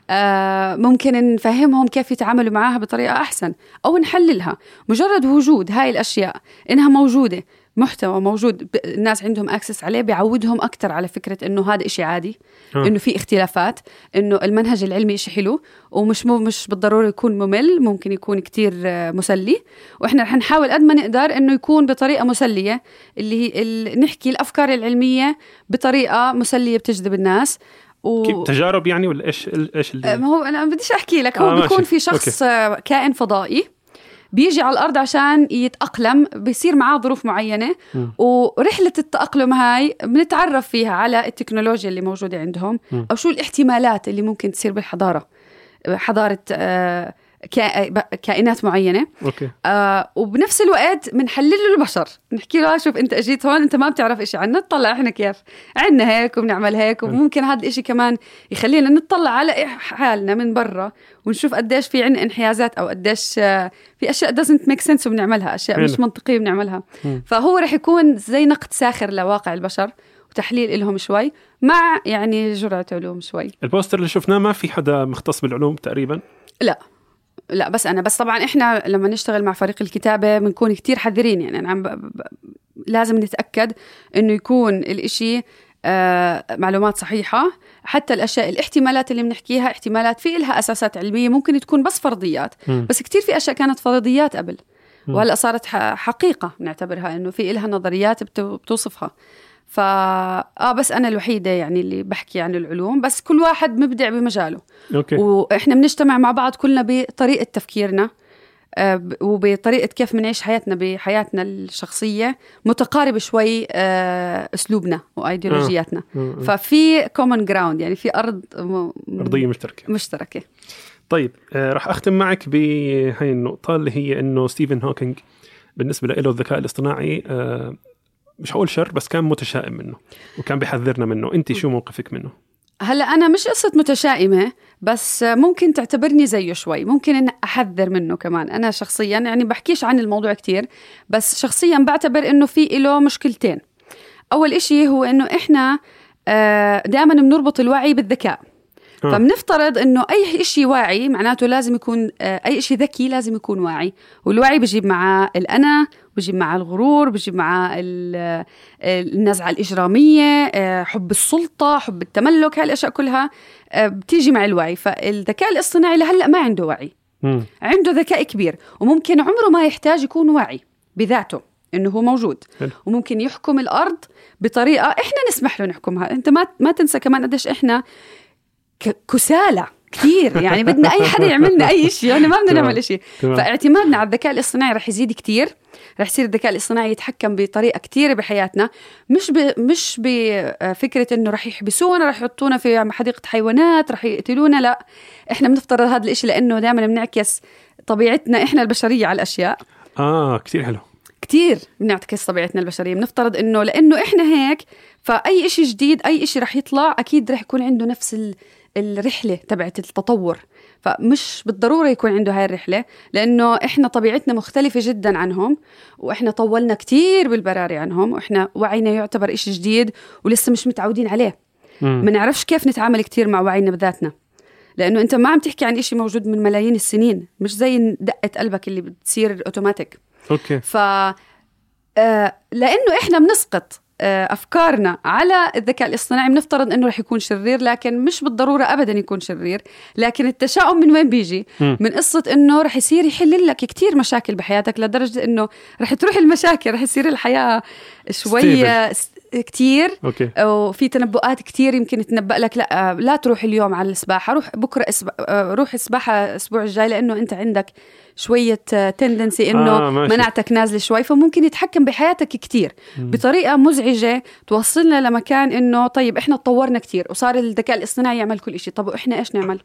آه ممكن نفهمهم كيف يتعاملوا معها بطريقة أحسن أو نحللها مجرد وجود هاي الأشياء إنها موجودة محتوى موجود الناس عندهم اكسس عليه بيعودهم أكثر على فكرة إنه هذا إشي عادي آه. إنه في اختلافات إنه المنهج العلمي إشي حلو ومش مو مش بالضرورة يكون ممل ممكن يكون كتير آه، مسلي. وإحنا رح نحاول قد ما نقدر إنه يكون بطريقة مسلية اللي هي ال- نحكي الأفكار العلمية بطريقة مسلية بتجذب الناس. و... كيف؟ تجارب يعني ولا إيش إيش آه، اللي ما هو أنا بديش أحكي لك هو آه، آه بيكون ماشي. في شخص آه كائن فضائي. بيجي على الأرض عشان يتأقلم بيصير معاه ظروف معينة مم. ورحلة التأقلم هاي بنتعرف فيها على التكنولوجيا اللي موجودة عندهم مم. أو شو الاحتمالات اللي ممكن تصير بالحضاره حضاره آه كائنات معينة. أوكي. آه وبنفس الوقت بنحلل له البشر. نحكي له شوف أنت اجيت هون أنت ما بتعرف إشي عنا نطلع إحنا كيف. عنا هيك وبنعمل هيك وممكن هذا الإشي كمان يخلينا نطلع على حالنا من برا ونشوف قديش في عنا انحيازات أو قديش آه، في أشياء doesn't make sense وبنعملها أشياء مش. منطقية بنعملها. مم. فهو رح يكون زي نقد ساخر لواقع البشر وتحليل لهم شوي مع يعني جرعة علوم شوي. البوستر اللي شفناه ما في حدا مختص بالعلوم تقريبا؟ لا. لا بس أنا بس طبعا إحنا لما نشتغل مع فريق الكتابة بنكون كتير حذرين. يعني أنا عم ب... ب... لازم نتأكد إنه يكون الإشي آه معلومات صحيحة. حتى الأشياء الاحتمالات اللي بنحكيها احتمالات في إلها أساسات علمية ممكن تكون بس فرضيات. مم. بس كتير في أشياء كانت فرضيات قبل. وهلأ صارت حقيقة بنعتبرها إنه في إلها نظريات بتو- بتوصفها. فا آه بس أنا الوحيدة يعني اللي بحكي عن العلوم بس كل واحد مبدع بمجاله. okay. وإحنا بنجتمع مع بعض كلنا بطريقة تفكيرنا آه، وبطريقة كيف بنعيش حياتنا بحياتنا الشخصية متقارب شوي آه، أسلوبنا وأيديولوجياتنا. مم. ففي common ground يعني في أرض م- أرضية مشتركة. مشتركة. طيب آه راح أختم معك بهاي النقطة اللي هي إنه ستيفن هوكينج بالنسبة له الذكاء الاصطناعي آه مش هقول شر بس كان متشائم منه وكان بيحذرنا منه. انت شو موقفك منه؟ هلأ أنا مش قصة متشائمة بس ممكن تعتبرني زيه شوي. ممكن ان أحذر منه كمان. أنا شخصيا يعني بحكيش عن الموضوع كتير بس شخصيا بعتبر إنه في له مشكلتين. أول إشي هو إنه إحنا دائما بنربط الوعي بالذكاء. آه. فبنفترض إنه أي شيء واعي معناته لازم يكون آه، أي شيء ذكي لازم يكون واعي والوعي بيجيب معاه الأنا بيجيب معاه الغرور بيجيب معاه ال- النزعة الإجرامية آه، حب السلطة حب التملك هاي الأشياء كلها آه، بتيجي مع الوعي فالذكاء الاصطناعي لهلأ ما عنده وعي مم. عنده ذكاء كبير وممكن عمره ما يحتاج يكون واعي بذاته إنه هو موجود حلو. وممكن يحكم الأرض بطريقة إحنا نسمح له نحكمها أنت ما ما تنسى كمان قديش إحنا كسالى كثير. يعني بدنا أي حدا يعملنا أي شيء. يعني ما بدنا. نعمل شيء. فاعتمادنا على الذكاء الاصطناعي رح يزيد كتير رح يصير الذكاء الاصطناعي يتحكم بطريقة كتير بحياتنا. مش ب... مش بفكرة إنه رح يحبسونا رح يحطونا في حديقه حيوانات رح يقتلونا. لا. إحنا بنفترض هذا الشيء لأنه دائما بنعكس طبيعتنا إحنا البشرية على الأشياء. آه كثير حلو. كتير بنعكس طبيعتنا البشرية. بنفترض إنه لأنه إحنا هيك فأي إشي جديد أي إشي رح يطلع أكيد رح يكون عنده نفس ال- الرحلة تبعت التطور. فمش بالضرورة يكون عنده هاي الرحلة لأنه إحنا طبيعتنا مختلفة جدا عنهم وإحنا طولنا كتير بالبراري عنهم وإحنا وعينا يعتبر إشي جديد ولسه مش متعودين عليه. ما نعرفش كيف نتعامل كتير مع وعينا بذاتنا. لأنه أنت ما عم تحكي عن إشي موجود من ملايين السنين مش زي دقة قلبك اللي بتصير أوتوماتيك okay. ف آه، لأنه إحنا بنسقط. أفكارنا على الذكاء الاصطناعي. بنفترض إنه رح يكون شرير لكن مش بالضرورة ابدا يكون شرير. لكن التشاؤم من وين بيجي؟ مم. من قصة إنه رح يصير يحل لك كتير مشاكل بحياتك لدرجة إنه رح تروح المشاكل رح يصير الحياة شوي س- كتير. okay. وفي تنبؤات كتير يمكن تنبأ لك لا لا تروح اليوم على السباحة روح بكرة أسب... آه، روح السباحة الأسبوع الجاي لأنه أنت عندك شوية تندنسي إنه آه، ماشي. مناعتك نازلة شوي فممكن يتحكم بحياتك كتير. بطريقة مزعجة توصلنا لمكان إنه طيب إحنا تطورنا كتير وصار الذكاء الاصطناعي يعمل كل إشي. طب وإحنا إيش نعمل؟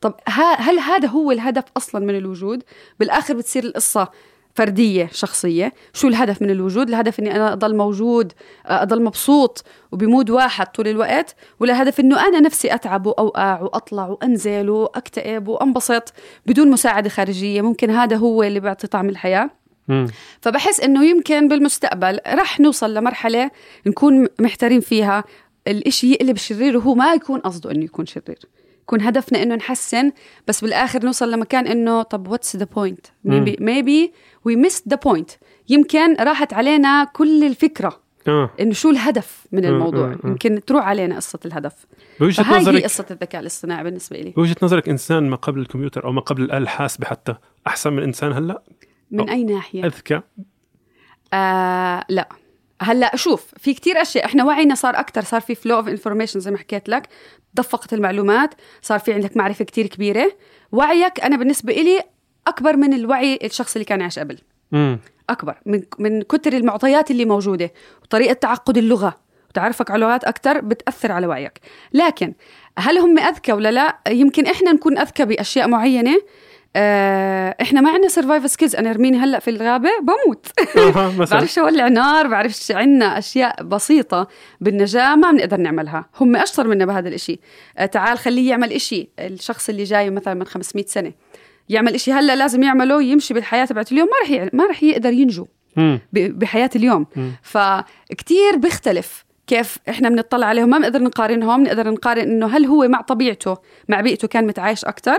طب ها- هل هذا هو الهدف أصلا من الوجود؟ بالآخر بتصير القصة فردية شخصية. شو الهدف من الوجود؟ الهدف أني أنا أضل موجود أضل مبسوط وبمود واحد طول الوقت ولا هدف أنه أنا نفسي أتعب وأوقع وأطلع وأنزل وأكتئب وأنبسط بدون مساعدة خارجية؟ ممكن هذا هو اللي بيعطي طعم الحياة. مم. فبحس إنه يمكن بالمستقبل رح نوصل لمرحلة نكون محتارين فيها. الإشي يقلب شرير وهو ما يكون قصده إنه يكون شرير. يكون هدفنا إنه نحسن بس بالآخر نوصل لمكان إنه طب what's the point maybe maybe we missed the point. يمكن راحت علينا كل الفكرة آه. إنه شو الهدف من آه، الموضوع. آه، آه. يمكن تروح علينا قصة الهدف. بوجهة فهاي هي نظرك قصة الذكاء الاصطناعي بالنسبة لي بوجهة نظرك إنسان ما قبل الكمبيوتر أو ما قبل الآلة الحاسبه حتى أحسن من إنسان هلأ؟ من أي ناحية؟ أذكى؟ آه لا. هلا شوف في كتير أشياء. إحنا وعينا صار أكثر صار في flow of information زي ما حكيت لك. دفقت المعلومات صار في عندك معرفة كتير كبيرة. وعيك أنا بالنسبة إلي أكبر من الوعي الشخص اللي كان عايش قبل. مم. أكبر. من من كتر المعطيات اللي موجودة وطريقة تعقد اللغة وتعرفك على لغات أكثر بتأثر على وعيك. لكن هل هم أذكى ولا لا؟ يمكن إحنا نكون أذكى بأشياء معينة آه، إحنا ما عندنا survive skills أنا ارميني هلأ في الغابة بموت. بعرفش اولع نار بعرفش عنا أشياء بسيطة بالنجاه ما بنقدر نعملها. هم أشطر منا بهذا الإشي. آه، تعال خليه يعمل إشي. الشخص اللي جاي مثلا من 500 سنة يعمل إشي. هلأ لازم يعمله يمشي بالحياة تبعت اليوم ما رح ي... ما رح يقدر ينجو بحياة اليوم. فكتير بيختلف كيف إحنا بنطلع عليهم. ما بنقدر نقارنهم. نقدر نقارن إنه هل هو مع طبيعته مع بيئته كان متعايش أكثر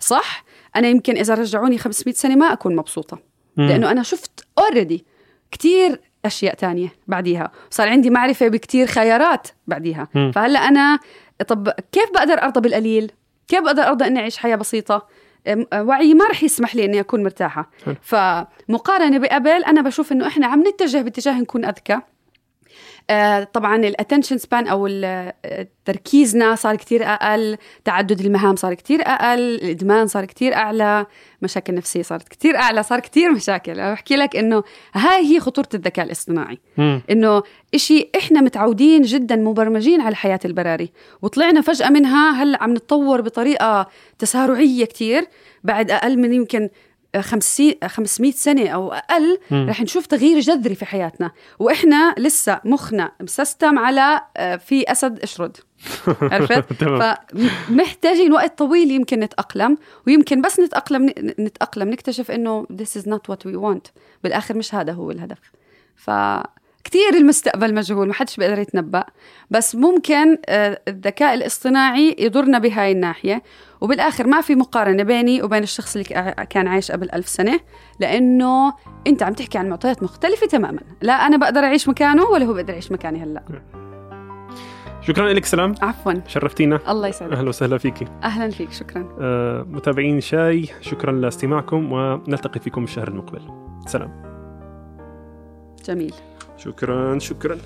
صح؟ أنا يمكن إذا رجعوني 500 سنة ما أكون مبسوطة. مم. لأنه أنا شفت اوريدي كتير أشياء تانية بعديها. صار عندي معرفة بكتير خيارات بعديها. مم. فهلأ أنا طب كيف بقدر أرضى بالقليل؟ كيف بقدر أرضى إني أعيش حياة بسيطة؟ أم- وعيي ما رح يسمح لي إني أكون مرتاحة. فمقارنة بقبل أنا بشوف إنه إحنا عم نتجه باتجاه نكون أذكى. طبعا الاتنشن سبان أو آه، تركيزنا صار كتير أقل تعدد المهام صار كتير أقل الإدمان صار كتير أعلى مشاكل نفسية صارت كتير أعلى صار كتير مشاكل. أنا بحكي لك إنه هاي هي خطورة الذكاء الاصطناعي. إنه إشي إحنا متعودين جدا مبرمجين على حياه البراري. وطلعنا فجأة منها هلأ عم نتطور بطريقة تسارعية كتير بعد أقل من يمكن 50 500 سنة أو أقل. رح نشوف تغيير جذري في حياتنا. وإحنا لسه مخنا مسستم على آه، في أسد أشرد. عرفت؟ فمحتاجين وقت طويل يمكن نتأقلم ويمكن بس نتأقلم نتأقلم نكتشف إنه this is not what we want. بالآخر مش هذا هو الهدف. ف كثير المستقبل مجهول ما حدش بيقدر يتنبأ. بس ممكن آه، الذكاء الاصطناعي يضرنا بهاي الناحية. وبالآخر ما في مقارنة بيني وبين الشخص اللي كا- كان عايش قبل ألف سنة لأنه أنت عم تحكي عن معطيات مختلفة تماما. لا أنا بقدر أعيش مكانه ولا هو بقدر يعيش مكاني هلأ. شكرا لك سلام. عفوا. شرفتينا. الله يسعدك. أهلا وسهلا فيكي. أهلا فيك شكرا. آه، متابعين شاي شكرا لاستماعكم ونلتقي فيكم الشهر المقبل. سلام. جميل. شكرا شكرا.